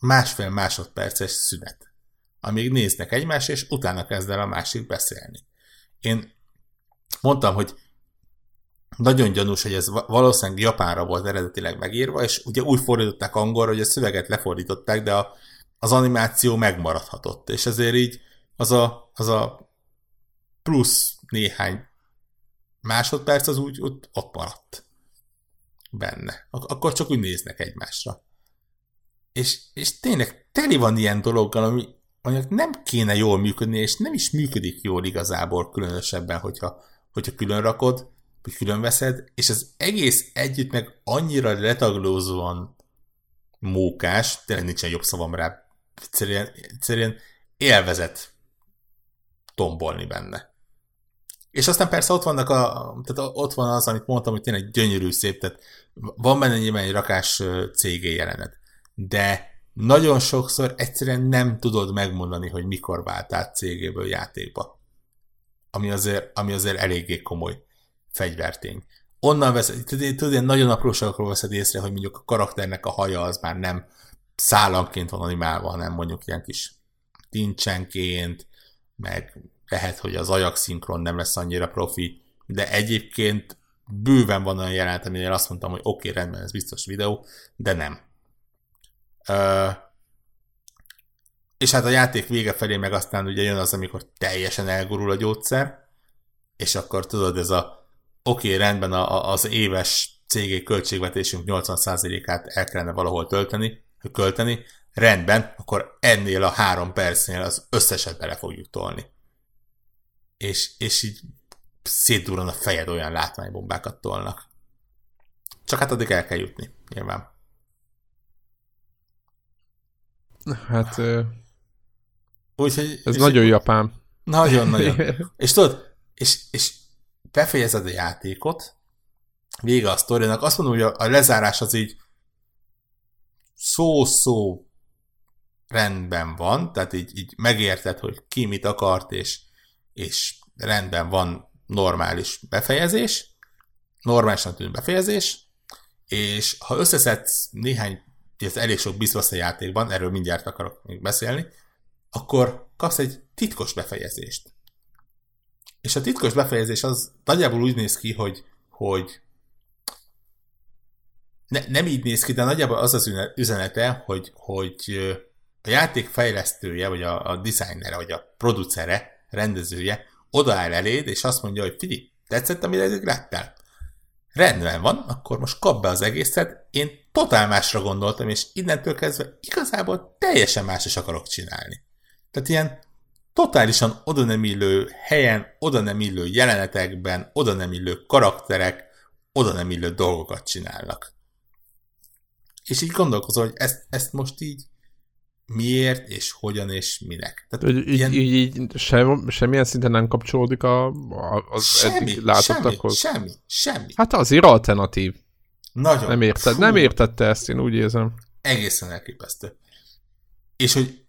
másfél másodperces szünet amíg néznek egymást, és utána kezd el a másik beszélni. Én mondtam, hogy nagyon gyanús, hogy ez valószínűleg Japánra volt eredetileg megírva, és ugye úgy fordították angolra, hogy a szöveget lefordították, de a, az animáció megmaradhatott, és ezért így az a, az a plusz néhány másodperc az úgy ott, ott maradt benne. Ak- akkor csak úgy néznek egymásra. És, és tényleg teli van ilyen dologgal, ami annak nem kéne jól működni, és nem is működik jól igazából különösebben, hogyha, hogyha külön rakod, vagy külön veszed, és az egész együtt meg annyira letaglózóan mókás, tényleg nincsen jobb szavam rá, egyszerűen, egyszerűen élvezet tombolni benne. És aztán persze ott vannak a, tehát ott van az, amit mondtam, hogy tényleg gyönyörű szép, tehát van benne nyilván egy rakás cégé jelenet. De nagyon sokszor egyszerűen nem tudod megmondani, hogy mikor váltál cégéből játékba. Ami azért, ami azért eléggé komoly fegyvertény. Onnan veszed, tudod, ilyen nagyon apróságokról veszed észre, hogy mondjuk a karakternek a haja az már nem szállanként van animálva, hanem mondjuk ilyen kis tincsenként, meg lehet, hogy az ajak szinkron nem lesz annyira profi, de egyébként bőven van olyan jelenet, aminél azt mondtam, hogy oké, okay, rendben, ez biztos videó, de nem és hát a játék vége felé meg aztán ugye jön az, amikor teljesen elgurul a gyógyszer, és akkor tudod, ez a oké, okay, rendben a, a, az éves cégé költségvetésünk 80%-át el kellene valahol tölteni, költeni, rendben, akkor ennél a három percnél az összeset bele fogjuk tolni. És, és így szétdurran a fejed olyan látványbombákat tolnak. Csak hát addig el kell jutni, nyilván. Hát... Úgyhogy... Ez nagyon japán. Nagyon-nagyon. (laughs) és tudod, és, és befejezed a játékot, vége a sztorinak, azt mondom, hogy a, lezárás az így szó-szó rendben van, tehát így, így megérted, hogy ki mit akart, és, és rendben van normális befejezés, normálisan tűnő befejezés, és ha összeszedsz néhány, ez elég sok biztos a játékban, erről mindjárt akarok még beszélni, akkor kapsz egy titkos befejezést. És a titkos befejezés az nagyjából úgy néz ki, hogy, hogy ne, nem így néz ki, de nagyjából az az üzenete, hogy, hogy a játék fejlesztője, vagy a, a designere, vagy a producere, rendezője odaáll eléd, és azt mondja, hogy figyelj, tetszett, amit eddig láttál? Rendben van, akkor most kap be az egészet, én totál másra gondoltam, és innentől kezdve igazából teljesen más is akarok csinálni. Tehát ilyen totálisan oda nem illő helyen, oda nem illő jelenetekben, oda nem illő karakterek, oda nem illő dolgokat csinálnak. És így gondolkozol, hogy ezt, ezt most így miért, és hogyan, és minek. Tehát így, ilyen... így, így sem, semmilyen szinten nem kapcsolódik a, a, az semmi, eddig látottakhoz? Semmi, semmi, semmi. Hát azért alternatív. Nagyon. Nem, érted, nem értette ezt, én úgy érzem. Egészen elképesztő. És hogy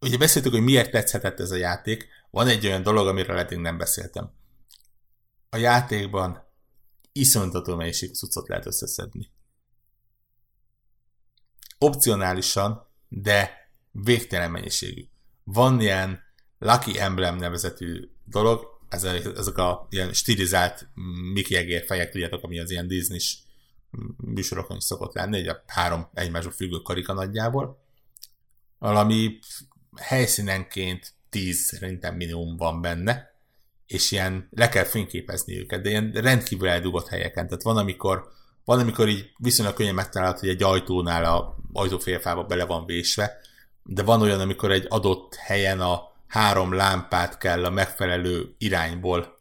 ugye beszéltük, hogy miért tetszhetett ez a játék, van egy olyan dolog, amiről eddig nem beszéltem. A játékban iszonytató mennyiség cuccot lehet összeszedni. Opcionálisan, de végtelen mennyiségű. Van ilyen Lucky Emblem nevezetű dolog, ezek a ilyen stilizált Mickey egér fejek, tudjátok, ami az ilyen disney műsorokon is szokott lenni, egy a három egymásba függő karika nagyjából. Valami helyszínenként 10 szerintem minimum van benne, és ilyen le kell fényképezni őket, de ilyen rendkívül eldugott helyeken. Tehát van, amikor, van, amikor így viszonylag könnyen megtalálható, hogy egy ajtónál a ajtófélfába bele van vésve, de van olyan, amikor egy adott helyen a három lámpát kell a megfelelő irányból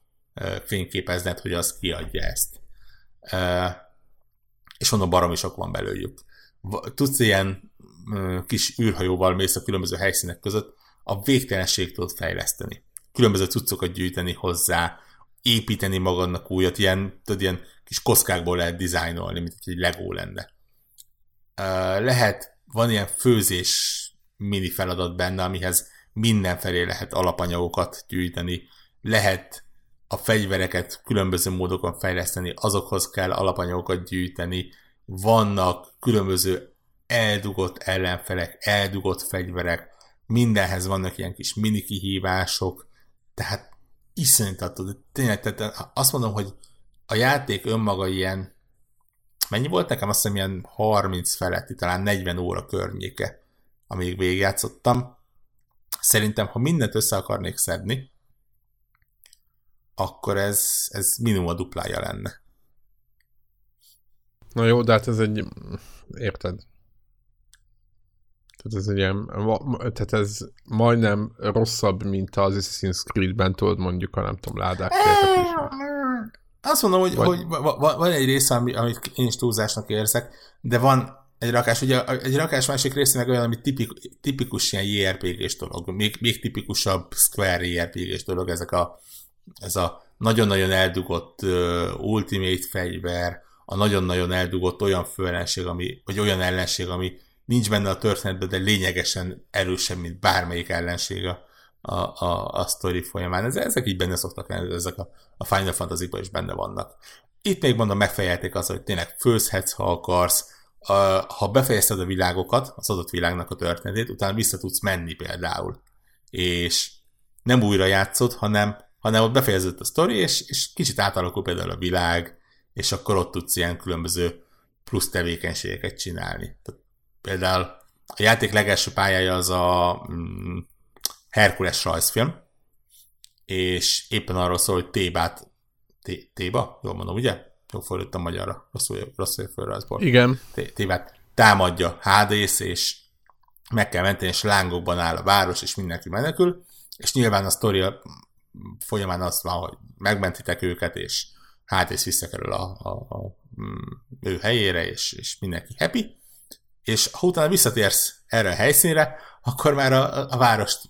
fényképezned, hogy az kiadja ezt. És mondom, baromi sok van belőlük. Tudsz ilyen kis űrhajóval mész a különböző helyszínek között, a végtelenség tudod fejleszteni. Különböző cuccokat gyűjteni hozzá, építeni magadnak újat, ilyen, tudod, ilyen kis koszkákból lehet dizájnolni, mint egy Lego lenne. Lehet, van ilyen főzés mini feladat benne, amihez mindenfelé lehet alapanyagokat gyűjteni, lehet a fegyvereket különböző módokon fejleszteni, azokhoz kell alapanyagokat gyűjteni, vannak különböző eldugott ellenfelek, eldugott fegyverek, mindenhez vannak ilyen kis mini kihívások, tehát iszonytató, tényleg, tehát azt mondom, hogy a játék önmaga ilyen, mennyi volt nekem? Azt hiszem ilyen 30 feletti, talán 40 óra környéke, amíg végigjátszottam. Szerintem, ha mindent össze akarnék szedni, akkor ez, ez minimum a duplája lenne. Na jó, de hát ez egy... Érted? Tehát ez egy ilyen, tehát ez majdnem rosszabb, mint az Assassin's Creed-ben tudod mondjuk a nem tudom, ládák. Azt mondom, hogy, Vagy... hogy van egy része, amit én is túlzásnak érzek, de van egy rakás, ugye egy rakás másik része meg olyan, ami tipik, tipikus ilyen JRPG-s dolog, még, még tipikusabb Square JRPG-s dolog, ezek a, ez a nagyon-nagyon eldugott uh, Ultimate fegyver, a nagyon-nagyon eldugott olyan főellenség, ami, vagy olyan ellenség, ami nincs benne a történetben, de lényegesen erősebb, mint bármelyik ellenség a, a, a, a sztori folyamán. Ez, ezek így benne szoktak lenni, ezek a, a Final fantasy is benne vannak. Itt még mondom, megfejelték az, hogy tényleg főzhetsz, ha akarsz, a, ha befejezted a világokat, az adott világnak a történetét, utána vissza tudsz menni például. És nem újra játszod, hanem, hanem ott befejezett a sztori, és, és kicsit átalakul például a világ, és akkor ott tudsz ilyen különböző plusz tevékenységeket csinálni. Tehát Például a játék legelső pályája az a mm, Herkules rajzfilm, és éppen arról szól, hogy Tébát, Téba, jól mondom, ugye? Jól fordítottam magyarra, rosszul, rosszul fölrajzból. Igen. Tébát támadja Hades, és meg kell menteni, és lángokban áll a város, és mindenki menekül, és nyilván a sztori folyamán az van, hogy megmentitek őket, és Hades visszakerül a, a, a, mm, ő helyére, és, és mindenki happy, és ha utána visszatérsz erre a helyszínre, akkor már a, a várost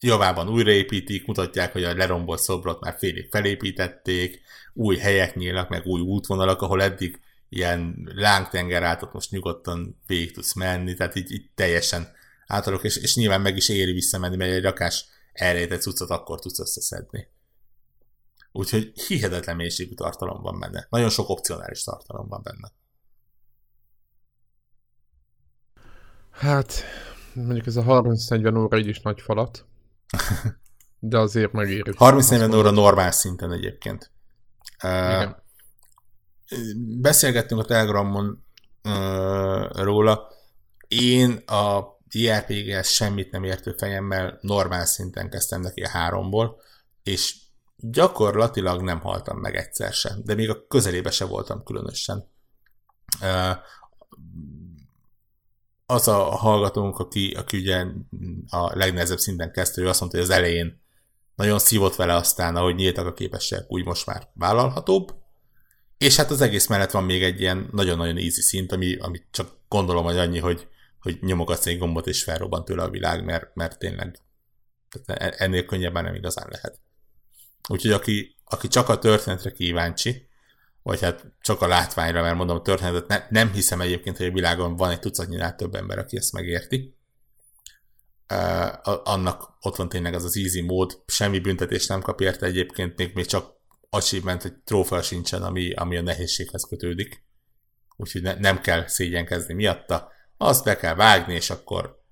javában újraépítik, mutatják, hogy a lerombolt szobrot már félig felépítették, új helyek nyílnak, meg új útvonalak, ahol eddig ilyen lángtenger át, ott most nyugodtan végig tudsz menni, tehát így, így teljesen átalok, és, és nyilván meg is éri visszamenni, mert egy rakás elrejtett cuccot akkor tudsz összeszedni. Úgyhogy hihetetlen mélységű tartalom van benne. Nagyon sok opcionális tartalom van benne. Hát, mondjuk ez a 30-40 óra így is nagy falat. De azért megéri. 30-40 óra normál szinten egyébként. Igen. Beszélgettünk a Telegramon róla. Én a JRPG-hez semmit nem értő fejemmel normál szinten kezdtem neki a háromból, és gyakorlatilag nem haltam meg egyszer sem, de még a közelébe se voltam különösen. Az a hallgatónk, aki, aki ugye a legnehezebb szinten kezdte, ő azt mondta, hogy az elején nagyon szívott vele aztán, ahogy nyíltak a képességek, úgy most már vállalhatóbb. És hát az egész mellett van még egy ilyen nagyon-nagyon easy szint, ami, ami csak gondolom, hogy annyi, hogy, hogy nyomogatsz egy gombot és felrobban tőle a világ, mert, mert tényleg tehát ennél könnyebben nem igazán lehet. Úgyhogy aki, aki csak a történetre kíváncsi, vagy hát csak a látványra, mert mondom, a történetet ne, nem hiszem egyébként, hogy a világon van egy tucatnyinál több ember, aki ezt megérti. Uh, annak ott van tényleg az az easy mód, semmi büntetés nem kap érte egyébként, még, még csak achievement, hogy trófea sincsen, ami, ami a nehézséghez kötődik. Úgyhogy ne, nem kell szégyenkezni miatta, azt be kell vágni, és akkor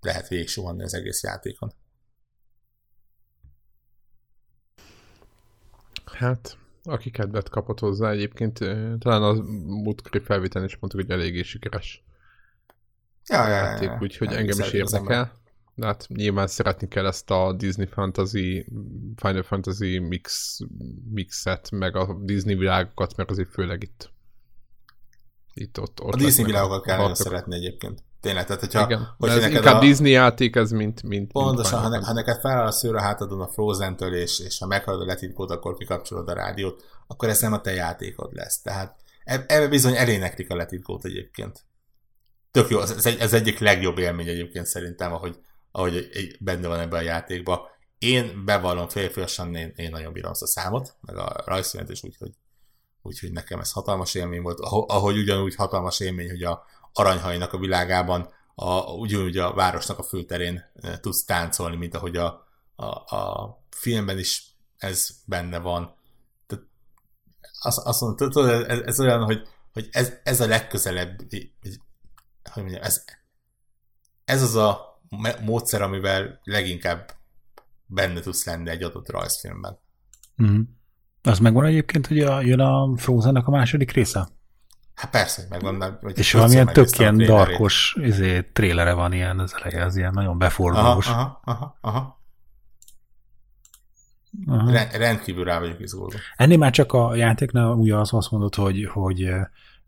lehet végig az egész játékon. Hát, aki kedvet kapott hozzá egyébként, talán a múltkori felvétel is mondtuk, hogy eléggé sikeres ja, ja, játék, ja, ja. úgyhogy engem is érdekel. De hát nyilván szeretni kell ezt a Disney Fantasy, Final Fantasy mix, mixet, meg a Disney világokat, mert azért főleg itt itt ott, ott a Disney világokat kell nagyon szeretni egyébként. Tényleg, tehát hogyha... Igen, hogy ez inkább a... Disney játék, ez mint... mint Pontosan, mint ha, ne, ha neked feláll a szőr a hátadon a Frozen-től, és, és ha meghallod a letitkót, akkor kikapcsolod a rádiót, akkor ez nem a te játékod lesz. Tehát e- ebbe bizony eléneklik a letitkót egyébként. Tök jó, ez, egy, ez egyik legjobb élmény egyébként szerintem, ahogy, ahogy benne van ebben a játékban. Én bevallom félfősen, én, én nagyon bírom azt a számot, meg a rajzfilmet is, úgyhogy úgyhogy nekem ez hatalmas élmény volt, ahogy ugyanúgy hatalmas élmény, hogy a aranyhajnak a világában a, ugyanúgy a városnak a főterén e, tudsz táncolni, mint ahogy a, a, a filmben is ez benne van. Tehát azt, azt mondom, tudod, ez, ez olyan, hogy, hogy ez, ez a legközelebb, hogy mondjam, ez, ez az a módszer, amivel leginkább benne tudsz lenni egy adott rajzfilmben. Mm. Az megvan egyébként, hogy a, jön a frozen a második része? Hát persze, hogy megvan. De, hogy és valamilyen tök ilyen darkos izé, trélere van ilyen az eleje, az ilyen nagyon befordulós. Aha, aha, aha. aha. Rend, rendkívül rá vagyok izgulva. Ennél már csak a játéknál ugye az azt mondod, hogy, hogy,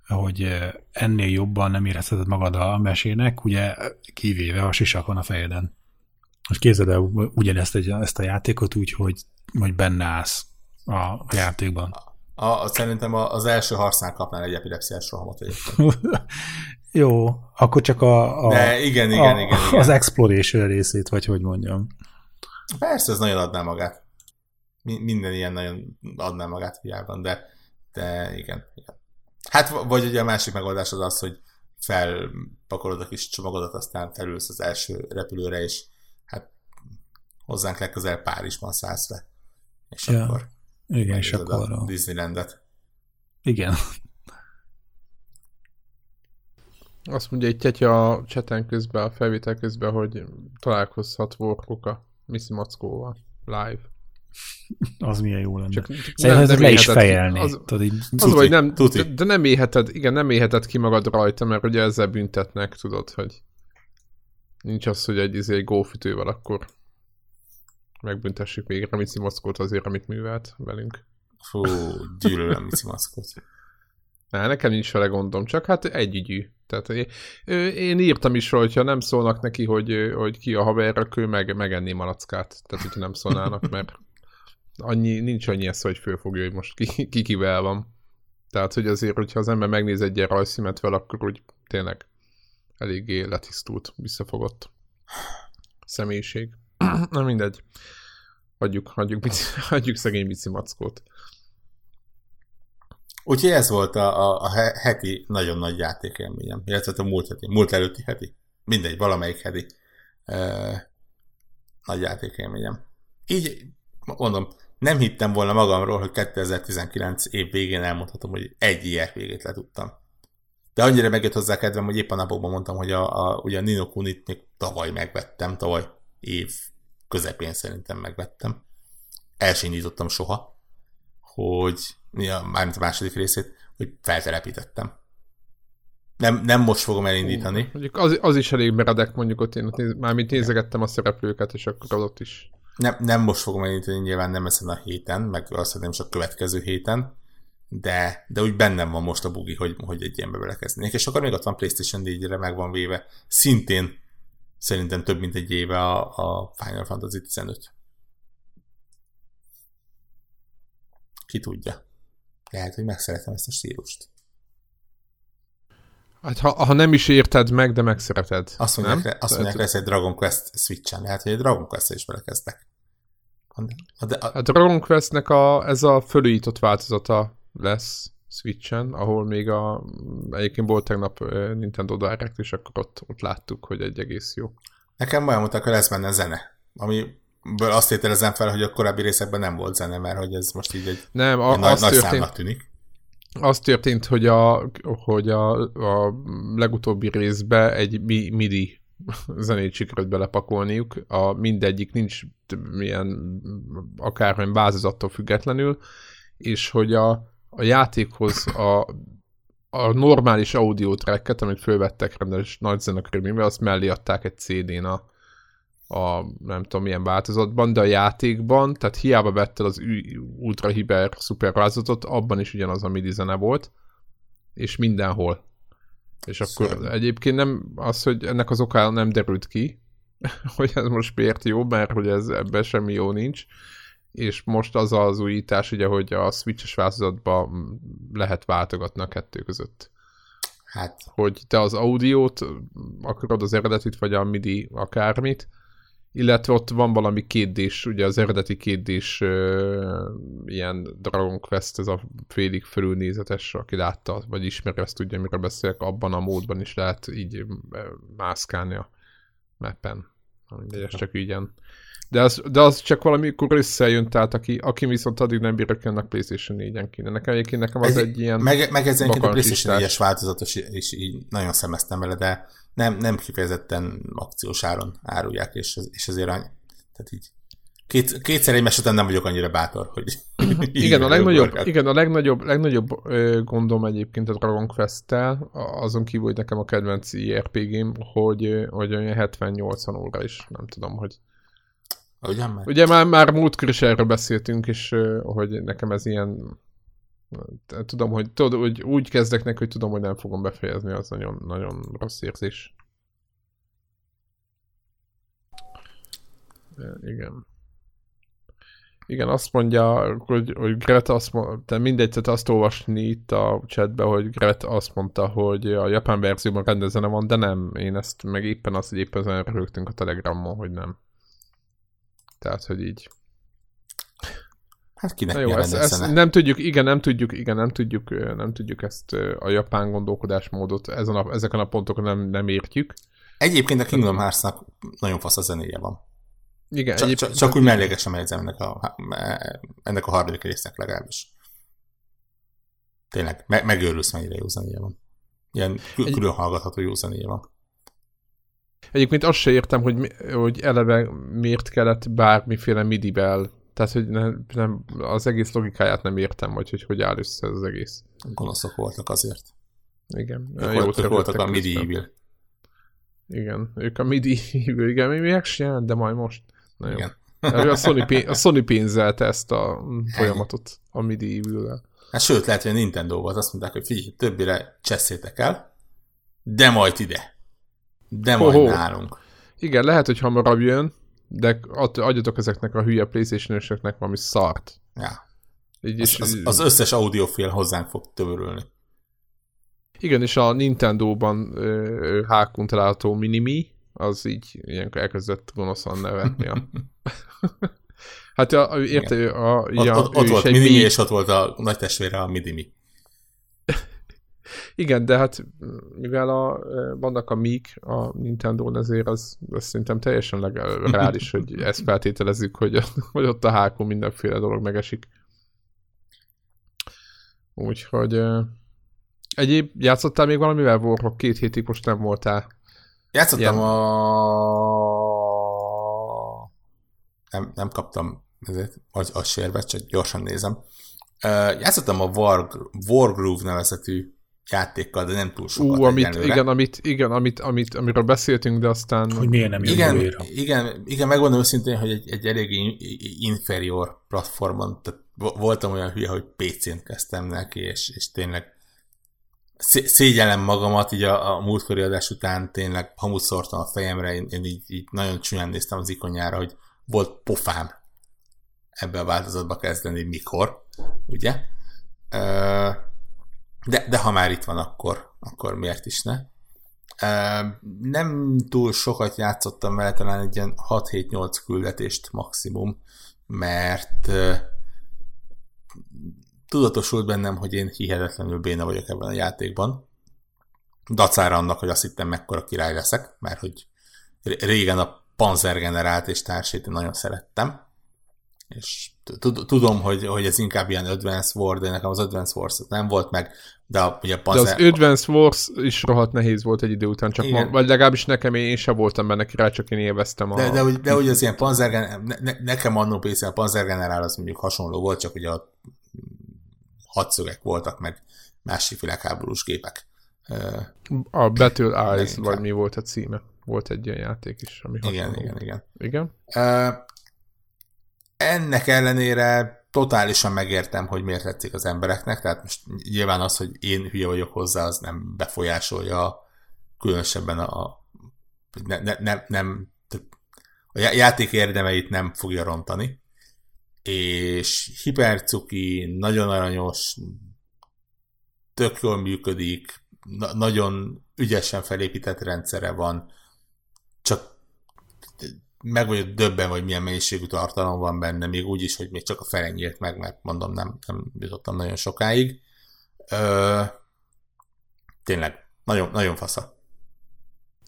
hogy ennél jobban nem érezheted magad a mesének, ugye kivéve a sisakon a fejeden. Most képzeld el ugyanezt ezt a játékot úgy, hogy, hogy benne állsz a játékban. A, a, szerintem az első harcnál kapnál egy epilepsziás rohamot. (laughs) Jó, akkor csak a, a, De igen, igen, a, igen, igen. az exploration részét, vagy hogy mondjam. Persze, ez nagyon adná magát. Minden ilyen nagyon adná magát hiában, de, de igen, igen. Hát vagy ugye a másik megoldás az az, hogy felpakolod a kis csomagodat, aztán felülsz az első repülőre, és hát hozzánk legközelebb Párizsban szállsz be. És ja. akkor igen, és akkor a Disneylandet. Igen. Azt mondja egy tetya a cseten közben, a felvétel közben, hogy találkozhat Warcock a Missy Mackóval live. Az milyen jó lenne. Csak, Szerintem ezek le is fejelni. Az, tudod, így, az vagy nem, de, de, nem éheted, igen, nem éheted ki magad rajta, mert ugye ezzel büntetnek, tudod, hogy Nincs az, hogy egy, izé, egy gófütővel akkor megbüntessük végre Mici Moszkót azért, amit művelt velünk. Fú, gyűlölöm Mici Moszkót. Ne, nekem nincs vele gondom, csak hát együgyű. Tehát én, én írtam is, hogyha nem szólnak neki, hogy, hogy ki a haver, akkor ő meg, megenné malackát. Tehát, hogyha nem szólnának, mert annyi, nincs annyi esze, hogy fölfogja, hogy most ki, ki kivel van. Tehát, hogy azért, hogyha az ember megnéz egy ilyen rajzszímet vele, akkor úgy tényleg eléggé letisztult, visszafogott személyiség. (clears throat) Na mindegy. Hagyjuk, hagyjuk, bici, (laughs) hagyjuk szegény bici mackót. Úgyhogy ez volt a, a, a heti nagyon nagy játékélményem, illetve a múlt heti, múlt előtti heti, mindegy, valamelyik heti e, nagy játékélményem. Így mondom, nem hittem volna magamról, hogy 2019 év végén elmondhatom, hogy egy IRPG-t letudtam. De annyira megjött hozzá kedvem, hogy éppen napokban mondtam, hogy a, a, ugye a Nino Kunit még tavaly megvettem, tavaly év közepén szerintem megvettem. El sem nyitottam soha, hogy ja, mármint a második részét, hogy feltelepítettem. Nem, nem most fogom elindítani. Mondjuk az, az is elég meredek, mondjuk ott én ott néz, mármint nézegettem a szereplőket, és akkor ott is. Nem, nem most fogom elindítani, nyilván nem ezen a héten, meg azt nem is a következő héten, de, de úgy bennem van most a bugi, hogy, hogy egy ilyenbe belekezdenék. És akkor még ott van PlayStation 4-re meg van véve. Szintén szerintem több mint egy éve a, a Final Fantasy 15. Ki tudja. Lehet, hogy megszeretem ezt a stílust. Hát ha, ha nem is érted meg, de megszereted. Azt mondják, nem? azt mondják lesz egy Dragon Quest Switch-en. Lehet, hogy egy Dragon quest is belekezdek. A, de, a... a Dragon Quest-nek a, ez a fölújított változata lesz Switch-en, ahol még a, egyébként volt tegnap Nintendo Direct, és akkor ott, ott láttuk, hogy egy egész jó. Nekem olyan mondták, hogy lesz benne zene, ami azt tételezem fel, hogy a korábbi részekben nem volt zene, mert hogy ez most így egy, nem, a, egy nagy, nagy számnak tűnik. Az történt, hogy a, hogy a, a legutóbbi részbe egy MIDI (laughs) zenét sikerült belepakolniuk. A mindegyik nincs milyen akármilyen változattól függetlenül, és hogy a, a játékhoz a, a normális audio tracket, amit fölvettek rendes nagy zenekörülménybe, azt mellé adták egy CD-n a, a nem tudom milyen változatban, de a játékban, tehát hiába vetted az ultra szuper változatot, abban is ugyanaz a MIDI zene volt, és mindenhol. És akkor Szerint. egyébként nem az, hogy ennek az oka nem derült ki, (laughs) hogy ez most miért jó, mert hogy ez ebben semmi jó nincs, és most az az újítás, ugye, hogy a Switch-es változatban lehet váltogatni a kettő között. Hát. Hogy te az audiót akarod az eredetit, vagy a MIDI akármit, illetve ott van valami kétdés, ugye az eredeti kétdés ilyen Dragon Quest, ez a félig fölülnézetes, aki látta, vagy ismeri, azt tudja, miről beszélek, abban a módban is lehet így mászkálni a mappen. Mindegy, csak ügyen. De az, de az csak valamikor összejön, tehát aki, aki viszont addig nem ki, annak PlayStation 4-en kéne. Nekem egyébként nekem az ez, egy ilyen Meg, meg ez a PlayStation 4-es változatos, és így nagyon szemeztem vele, de nem, nem kifejezetten akciós áron árulják, és, és azért. Tehát így Két, kétszer egy után nem vagyok annyira bátor, hogy... (laughs) igen, a legnagyobb, igen, a legnagyobb, legnagyobb ö, gondom egyébként a Dragon Quest-tel, azon kívül, hogy nekem a kedvenc IRPG-m, hogy, hogy olyan 70-80 óra is, nem tudom, hogy... Ugyan már? Ugye már, már múltkor is erről beszéltünk, és hogy nekem ez ilyen tudom, hogy, tudod, hogy úgy kezdek neki, hogy tudom, hogy nem fogom befejezni, az nagyon, nagyon rossz érzés. Igen. Igen, azt mondja, hogy, hogy Gret azt mondta, mindegy, tehát azt olvasni itt a chatbe, hogy Gret azt mondta, hogy a japán verzióban rendezene van, de nem. Én ezt meg éppen azt, hogy éppen ezen rögtünk a Telegramon, hogy nem. Tehát, hogy így. Hát kinek Na jó, ezt, ezt nem tudjuk, igen, nem tudjuk, igen, nem tudjuk, nem tudjuk ezt a japán gondolkodásmódot ezen a, ezeken a pontokon nem, nem értjük. Egyébként a Kingdom Hearts-nak nagyon fasz a zenéje van. Igen, csak, csak, csak úgy mellékesen megjegyzem ennek a, ennek a harmadik résznek legalábbis. Tényleg, me, megőrülsz, mennyire jó zenéje van. Ilyen külön hallgatható jó zenéje van. Egyébként azt se értem, hogy, hogy eleve miért kellett bármiféle midi-vel tehát, hogy nem, nem, az egész logikáját nem értem, vagy hogy hogy áll össze az egész. Gonoszok voltak azért. Igen. Ők, Jó, ők voltak a medieval. Igen, ők a MIDI, igen, mi még de majd most. Na jó. Igen. A Sony, pénz, a Sony pénzelte ezt a (laughs) folyamatot a MIDI evil Hát sőt, lehet, hogy a Nintendo volt, azt mondták, hogy figyelj, többire cseszétek el, de majd ide. De majd oh, nálunk. Igen, lehet, hogy hamarabb jön, de adjatok ezeknek a hülye playstation valami szart. Ja. Így az, az, az összes audiofil hozzánk fog tömörülni. Igen, és a Nintendo-ban hákun található Minimi, az így ilyenkor elkezdett gonoszan nevetni. A... (laughs) hát a, érte, a, a, ja, ott, ott volt Minimi, mi... és ott volt a nagy testvére a Midimi. Igen, de hát mivel a, vannak a Mik a nintendo ezért az, az szerintem teljesen legális, hogy (laughs) ezt feltételezzük, hogy, hogy ott a hákon mindenféle dolog megesik. Úgyhogy egyéb játszottál még valamivel Warhawk két hétig most nem voltál? Játszottam Ilyen... a... Nem, nem kaptam ezért, vagy a sérvet, csak gyorsan nézem. Uh, játszottam a War, Wargroove nevezetű játékkal, de nem túl sokat Ú, amit, igen, amit, igen amit, amit, amiről beszéltünk, de aztán... Hogy miért nem igen, igen, igen, igen, megmondom őszintén, hogy egy, egy elég inferior platformon, tehát voltam olyan hülye, hogy PC-n kezdtem neki, és, és tényleg szégyellem magamat, így a, a múltkori adás után tényleg hamut szórtam a fejemre, én, én így, így nagyon csúnyán néztem az ikonjára, hogy volt pofám ebbe a változatba kezdeni, mikor, ugye? De, de ha már itt van, akkor, akkor miért is ne? Nem túl sokat játszottam vele, talán egy ilyen 6-7-8 küldetést maximum, mert tudatosult bennem, hogy én hihetetlenül béna vagyok ebben a játékban. Dacára annak, hogy azt hittem mekkora király leszek, mert hogy régen a Panzer generált és társait nagyon szerettem. És tudom, hogy, hogy ez inkább ilyen Advance War, de nekem az Advance Wars nem volt meg, de a, ugye a Panzer... De az Advance Wars is rohadt nehéz volt egy idő után, csak ma, vagy legalábbis nekem én sem voltam benne király, csak én élveztem a... De, de, de, de hogy az ilyen Panzer ne, ne, nekem annó PC a Panzer generál az mondjuk hasonló volt, csak ugye a hadszögek voltak, meg másik világháborús gépek. A Battle Eyes, vagy mi volt a címe? Volt egy ilyen játék is, ami Igen, igen, igen. Igen? Uh, ennek ellenére totálisan megértem, hogy miért tetszik az embereknek, tehát most nyilván az, hogy én hülye vagyok hozzá, az nem befolyásolja különösebben a ne, ne, ne, nem a játék érdemeit nem fogja rontani. És hipercuki, nagyon aranyos, tök jól működik, na- nagyon ügyesen felépített rendszere van, csak meg vagyok döbben, hogy milyen mennyiségű tartalom van benne, még úgy is, hogy még csak a fele nyílt meg, mert mondom, nem, nem jutottam nagyon sokáig. Ö, tényleg, nagyon, nagyon fasza.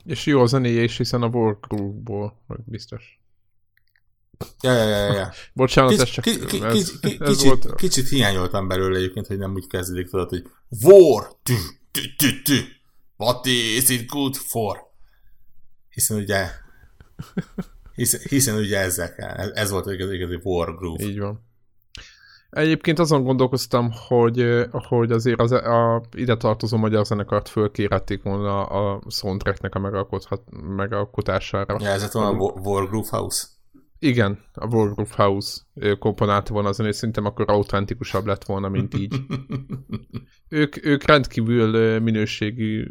És jó a zenéje is, hiszen a Wargroove-ból, biztos. Ja, ja, ja, ja. (laughs) Bocsánat, Kic, ez csak... Ki, ki, ez, ki, ez kicsit, volt... kicsit hiányoltam belőle egyébként, hogy nem úgy kezdődik, tudod, hogy War! Tü, tü, tü, tü. What is it good for? Hiszen ugye hiszen, hiszen ugye ezzel kell. Ez, volt az igazi war groove. Így van. Egyébként azon gondolkoztam, hogy, hogy azért az, a, ide tartozó magyar zenekart fölkérhették volna a soundtracknek a megalkotására. Ja, ez a War Groove House? Igen, a Wargroove House komponálta volna az, és szerintem akkor autentikusabb lett volna, mint így. (laughs) ők, ők rendkívül minőségű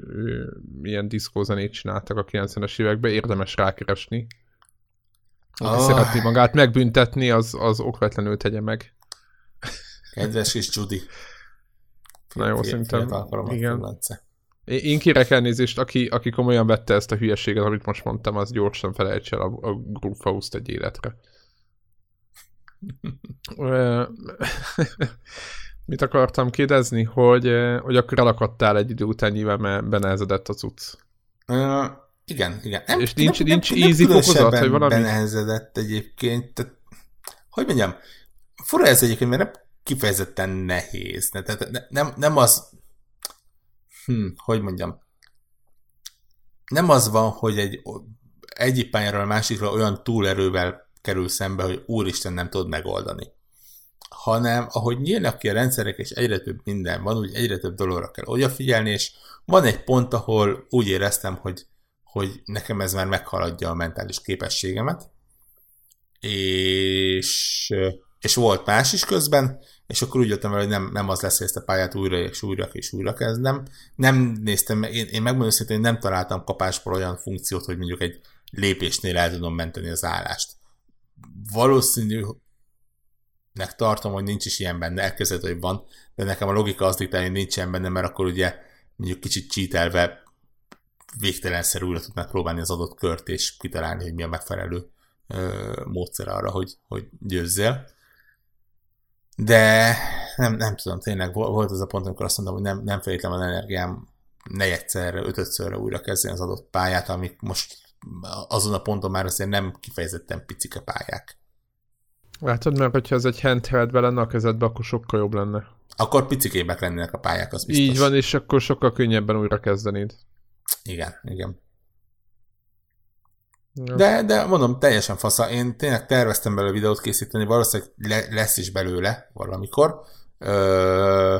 ilyen diszkózenét csináltak a 90-es években, érdemes rákeresni. Oh. szeretné magát megbüntetni, az, az okvetlenül tegye meg. Kedves kis Judy. Na jó, szerintem. Igen. Én kérek elnézést, aki, aki komolyan vette ezt a hülyeséget, amit most mondtam, az gyorsan felejtse el a, a House-t egy életre. (laughs) Mit akartam kérdezni? Hogy, hogy akkor elakadtál egy idő után nyilván, mert benehezedett a cucc. Igen, igen. Nem, És nincs, nem, nincs nem, easy fokozat, vagy valami? Benehezedett egyébként. Tehát, hogy mondjam, fura ez egyébként, mert nem kifejezetten nehéz. Tehát nem, nem az, hm, hogy mondjam, nem az van, hogy egy egyik pályáról a másikra olyan túlerővel kerül szembe, hogy úristen nem tud megoldani. Hanem ahogy nyílnak ki a rendszerek, és egyre több minden van, úgy egyre több dologra kell odafigyelni, és van egy pont, ahol úgy éreztem, hogy, hogy nekem ez már meghaladja a mentális képességemet, és, és volt más is közben, és akkor úgy jöttem el, hogy nem, nem az lesz, hogy ezt a pályát újra és újra és újra kezdem. Nem néztem, én, én megmondom hogy nem találtam kapásból olyan funkciót, hogy mondjuk egy lépésnél el tudom menteni az állást. Valószínű, nek tartom, hogy nincs is ilyen benne, elkezdett, hogy van, de nekem a logika az diktálja, hogy nincs ilyen benne, mert akkor ugye mondjuk kicsit csítelve végtelenszer újra tudnak próbálni az adott kört, és kitalálni, hogy mi a megfelelő ö, módszer arra, hogy, hogy győzzél. De nem, nem tudom, tényleg volt az a pont, amikor azt mondom, hogy nem, nem feltétlenül van energiám negyedszerre, ötödszörre újra kezdeni az adott pályát, amik most azon a ponton már azért nem kifejezetten picike pályák. Látod, mert hogyha ez egy handheld lenne a kezedbe, akkor sokkal jobb lenne. Akkor picikébek lennének a pályák, az biztos. Így van, és akkor sokkal könnyebben újra kezdenéd. Igen, igen. De, de mondom, teljesen fasza. Én tényleg terveztem belőle videót készíteni, valószínűleg le, lesz is belőle valamikor, ö,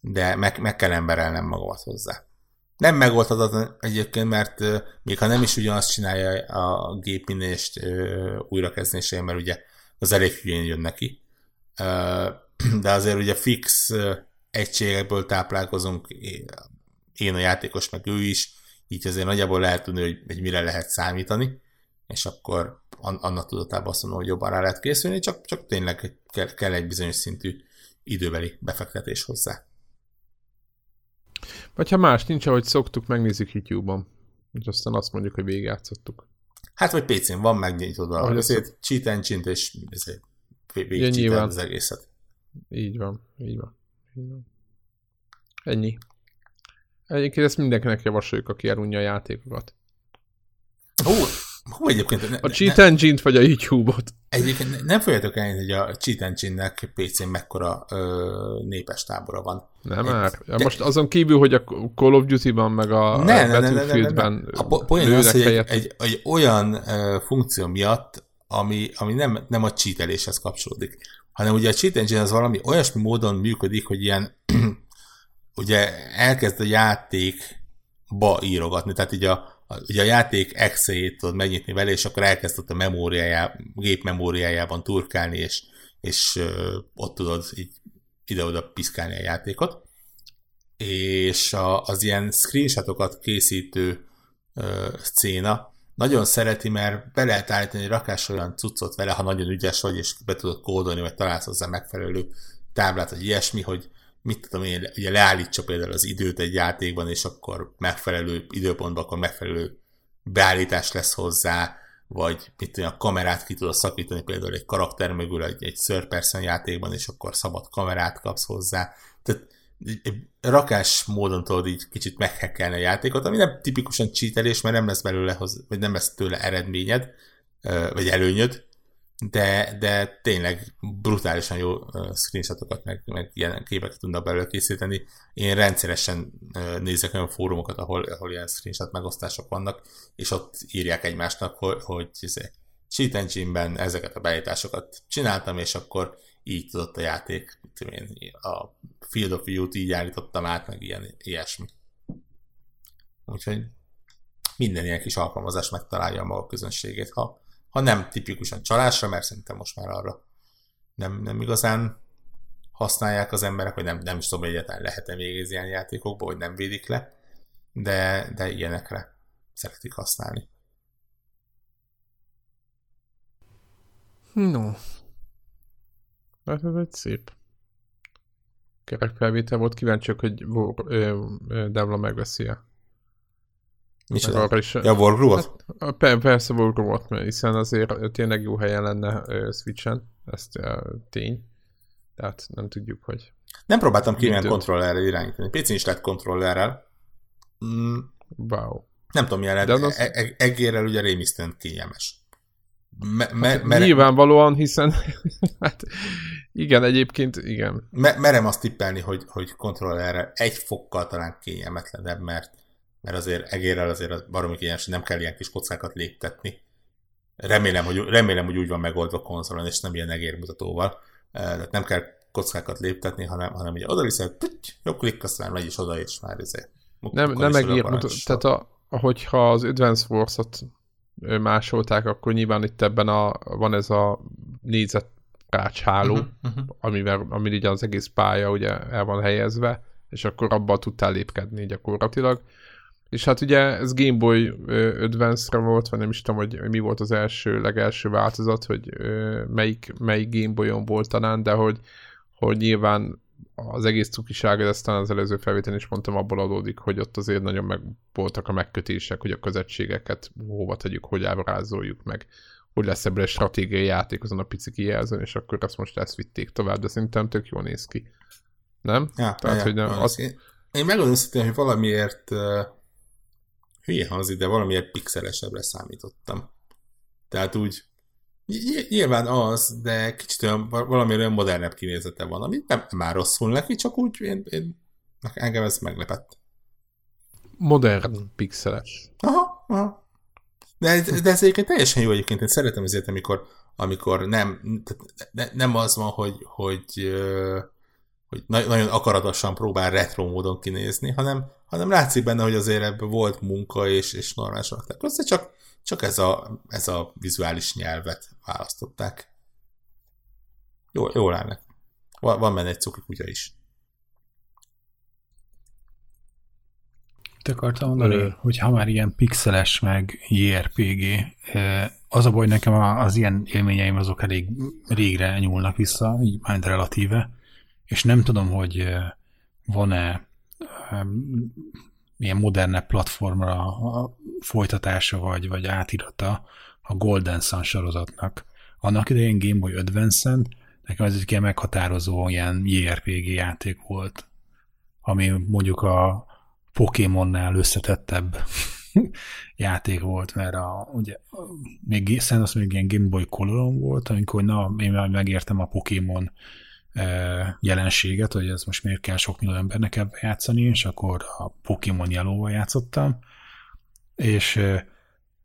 de meg, meg kell emberelnem magamat hozzá. Nem megoldhatatlan egyébként, mert ö, még ha nem is ugyanazt csinálja a gépinést újrakezdésén, mert ugye az elég hülyén jön neki. Ö, (clears throat) de azért ugye fix egységekből táplálkozunk, én a játékos, meg ő is, így azért nagyjából lehet tudni, hogy, hogy mire lehet számítani, és akkor annak tudatában azt mondom, hogy jobban rá lehet készülni, csak, csak tényleg kell, kell egy bizonyos szintű időbeli befektetés hozzá. Vagy ha más nincs, ahogy szoktuk, megnézzük YouTube-on. És aztán azt mondjuk, hogy végigjátszottuk. Hát, vagy PC-n van megnyitod valahogy. Azért cheat engine és ezért végig az egészet. Így van, így van. Így van. Ennyi. Egyébként ezt mindenkinek javasoljuk, aki elunja a játékokat. Ó, hú, egyébként... Ne, a Cheat ne, Engine-t vagy a YouTube-ot? Egyébként nem fogjátok el, hogy a Cheat Engine-nek PC-n mekkora ö, népes tábora van. Nem már. De... Most azon kívül, hogy a Call of Duty-ban, meg a ne, Battlefield-ben ne, ne, ne, ne. A poén az, hogy egy, egy, egy olyan ö, funkció miatt, ami, ami nem, nem a cheateléshez kapcsolódik, hanem ugye a Cheat Engine az valami olyasmi módon működik, hogy ilyen ugye elkezd a játékba írogatni, tehát így a, ugye a játék exe tudod megnyitni vele, és akkor elkezd ott a memóriájá, gép memóriájában turkálni, és, és ott tudod így ide-oda piszkálni a játékot. És a, az ilyen screenshotokat készítő ö, széna nagyon szereti, mert be lehet állítani egy rakás olyan cuccot vele, ha nagyon ügyes vagy, és be tudod kódolni, vagy találsz hozzá megfelelő táblát, vagy ilyesmi, hogy mit tudom én, ugye leállítsa például az időt egy játékban, és akkor megfelelő időpontban, akkor megfelelő beállítás lesz hozzá, vagy mit tudom, a kamerát ki tudod szakítani például egy karakter mögül egy, egy third person játékban, és akkor szabad kamerát kapsz hozzá. Tehát rakás módon tudod így kicsit meghekkelni a játékot, ami nem tipikusan cheatelés, mert nem lesz belőle, vagy nem lesz tőle eredményed, vagy előnyöd, de, de tényleg brutálisan jó screenshotokat, meg, meg ilyen képeket tudnak belőle készíteni. Én rendszeresen nézek olyan fórumokat, ahol, ahol ilyen screenshot megosztások vannak, és ott írják egymásnak, hogy, hogy izé, Cheat Engine-ben ezeket a beállításokat csináltam, és akkor így tudott a játék, én, a Field of View-t így állítottam át, meg ilyen, ilyesmi. Úgyhogy minden ilyen kis alkalmazás megtalálja a maga közönségét. Ha ha nem tipikusan csalásra, mert szerintem most már arra nem, nem igazán használják az emberek, vagy nem, nem is tudom, hogy egyáltalán lehet-e végezni ilyen játékokba, vagy nem védik le, de, de ilyenekre szeretik használni. No. Hát ez egy szép kerekfelvétel volt. Kíváncsiak, hogy Devla megveszi -e Micsoda? Arra is, ja, Wargroove-ot? Hát, persze Wargroove-ot, hiszen azért tényleg jó helyen lenne uh, Switchen, ezt uh, tény. Tehát nem tudjuk, hogy... Nem próbáltam ki ilyen kontrollerrel irányítani. PC is lett kontrollerrel. Mm. Wow. Nem tudom, milyen lehet. Az... E- e- egérrel ugye rémisztően kényelmes. Me- me- hát, mere... Nyilvánvalóan, hiszen (laughs) hát igen, egyébként igen. Me- merem azt tippelni, hogy, hogy kontrollerre egy fokkal talán kényelmetlenebb, mert mert azért egérrel azért az baromi kényes, nem kell ilyen kis kockákat léptetni. Remélem, hogy, remélem, hogy úgy van megoldva konzolon, és nem ilyen egérmutatóval. Tehát nem kell kockákat léptetni, hanem, hanem ugye oda viszed, jó klikk, aztán megy is oda, és már ezért. Nem, nem egér, tehát a, hogyha az Advance Wars-ot másolták, akkor nyilván itt ebben a, van ez a négyzet rácsháló, uh-huh, uh-huh. amivel, ami ugye az egész pálya ugye el van helyezve, és akkor abban tudtál lépkedni gyakorlatilag. És hát ugye ez Game Boy Advance-re volt, vagy nem is tudom, hogy mi volt az első, legelső változat, hogy melyik, melyik Game Boy-on volt talán, de hogy, hogy nyilván az egész cukiság, ezt talán az előző felvételen is mondtam, abból adódik, hogy ott azért nagyon meg voltak a megkötések, hogy a közösségeket hova tegyük, hogy ábrázoljuk meg, hogy lesz ebből egy stratégiai játék azon a pici kijelzőn, és akkor azt most ezt vitték tovább, de szerintem tök jól néz ki. Nem? Ja, Tehát, ja, hogy nem, az... Én, én megmondom hogy valamiért hülye hangzik, de valamiért pixelesebbre számítottam. Tehát úgy Nyilván az, de kicsit olyan, valami olyan modernebb kinézete van, ami nem már rosszul neki, csak úgy én, én, engem ez meglepett. Modern pixeles. Aha, aha. De, de ez egyébként teljesen jó egyébként, én szeretem ezért, amikor, amikor nem, ne, nem az van, hogy, hogy, hogy nagyon akaratosan próbál retro módon kinézni, hanem, hanem látszik benne, hogy azért ebből volt munka és, és normális rakták össze, csak csak ez a, ez a vizuális nyelvet választották. Jó, jól áll Van, van benne egy cuki kutya is. Te akartam mondani, Ö... hogy ha már ilyen pixeles, meg JRPG, az a baj nekem az ilyen élményeim azok elég régre nyúlnak vissza, így már relatíve, és nem tudom, hogy van-e milyen modernebb platformra a folytatása vagy, vagy átirata a Golden Sun sorozatnak. Annak idején Game Boy Advance-en nekem ez egy ilyen meghatározó ilyen JRPG játék volt, ami mondjuk a Pokémonnál összetettebb (laughs) játék volt, mert a, ugye, még szerintem az még ilyen Game Boy color volt, amikor na, én megértem a Pokémon jelenséget, hogy ez most miért kell sok millió embernek ebbe játszani, és akkor a Pokémon yellow játszottam, és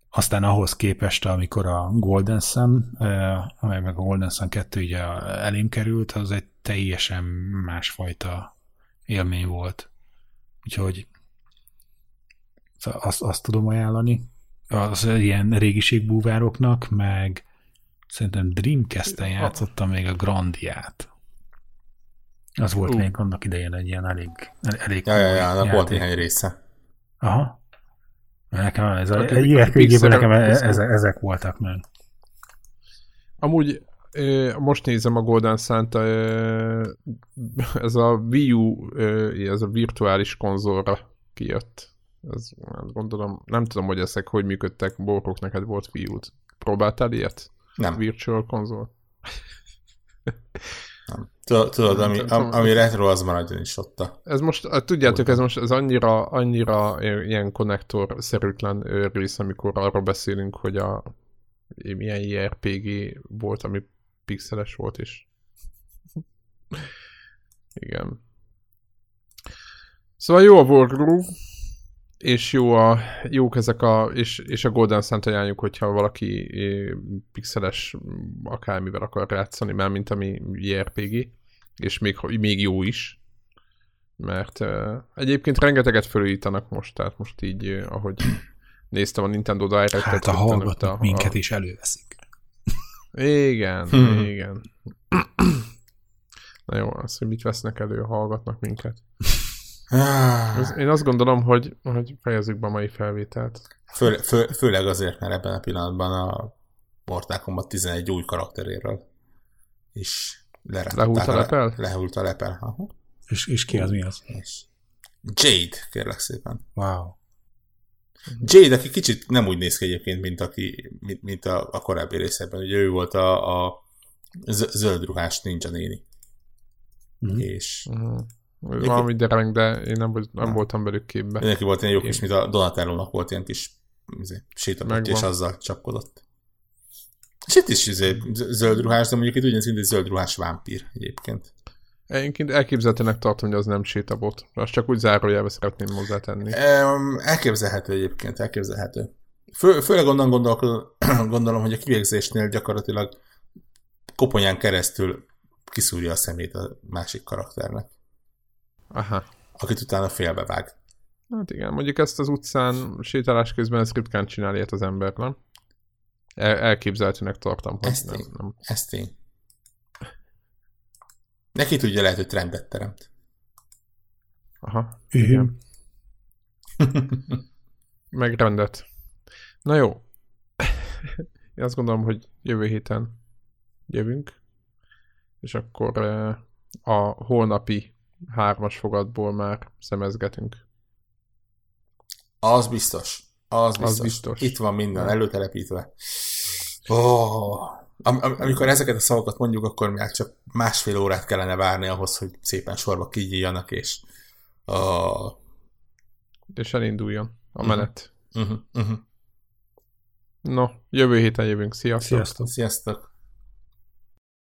aztán ahhoz képest, amikor a Golden Sun, amely meg a Golden Sun 2 ugye elém került, az egy teljesen másfajta élmény volt. Úgyhogy azt, azt tudom ajánlani. Az ilyen régiségbúvároknak, meg szerintem Dreamcast-en játszottam még a Grandiát. Az volt uh. még annak idején egy ilyen elég, elég Ja, ja, ja, annak volt néhány része. Aha. Nekem ez a, egy rpg nekem e- ezek, ezek voltak meg. Amúgy most nézem a Golden Sun ez a Wii U, ez a virtuális konzolra kijött. Ez, gondolom, nem tudom, hogy ezek hogy működtek, Borkok, neked volt Wii U-t. Próbáltál ilyet? Nem. Virtual konzol? Tudod, ami, ami retro, az maradjon is ott. Ez most, tudjátok, ez most ez annyira, annyira ilyen konnektor-szerűtlen rész, amikor arról beszélünk, hogy a milyen JRPG volt, ami pixeles volt is. Igen. Szóval jó a Wargroove, és jó a, jók ezek a, és, és a Golden sun ajánljuk, hogyha valaki pixeles akármivel akar játszani, mert mint ami JRPG, és még, még jó is, mert uh, egyébként rengeteget fölújítanak most, tehát most így, uh, ahogy néztem a Nintendo Direct-et. Hát a hallgatók a, minket a... is előveszik. Igen, hmm. igen. (clears throat) Na jó, azt, hogy mit vesznek elő, hallgatnak minket. Ah. Én azt gondolom, hogy, hogy fejezzük be a mai felvételt. Fő, fő, főleg azért, mert ebben a pillanatban a Mortal Kombat 11 új karakteréről is Lehult a lepel? Lehult a lepel. Aha. És, és ki az, mi az? És Jade, kérlek szépen. Wow. Jade, aki kicsit nem úgy néz ki egyébként, mint, aki, mint, mint a, a korábbi részekben. Ugye ő volt a, a zöld ruhás ninja néni. Mm. És mm. Valami dereng, de én nem, nem voltam belük képbe. Neki volt ilyen jó kis, mint a Donatello-nak volt ilyen kis izé, sétabotja, és azzal csapkodott. És itt is izé, zöld ruhás, de mondjuk itt ugyanaz, mint egy zöld ruhás vámpír egyébként. Én elképzelhetőnek tartom, hogy az nem sétabot. Azt csak úgy zárójelbe szeretném hozzátenni. Elképzelhető egyébként, elképzelhető. Fő, főleg onnan gondolom, (clears throat) gondolom, hogy a kivégzésnél gyakorlatilag koponyán keresztül kiszúrja a szemét a másik karakternek. Aha. Akit utána félbevág. Hát igen, mondjuk ezt az utcán sétálás közben ezt ritkán csinál ilyet az ember, nem? El- elképzelhetőnek tartom, hogy Ezt nem, én. nem. Ezt én. Neki tudja, lehet, hogy trendet teremt. Aha, Igen. meg rendet. Na jó. Én azt gondolom, hogy jövő héten jövünk, és akkor eh, a holnapi hármas fogadból már szemezgetünk. Az biztos. Az biztos. biztos. Itt van minden előtelepítve. Oh. Am- am- amikor ezeket a szavakat mondjuk, akkor már csak másfél órát kellene várni ahhoz, hogy szépen sorba kigyíjanak, és uh, És elinduljon a Mhm. menet. uh-huh, uh-huh. No, jövő héten jövünk. Sziasztok! Sziasztok. Sziasztok!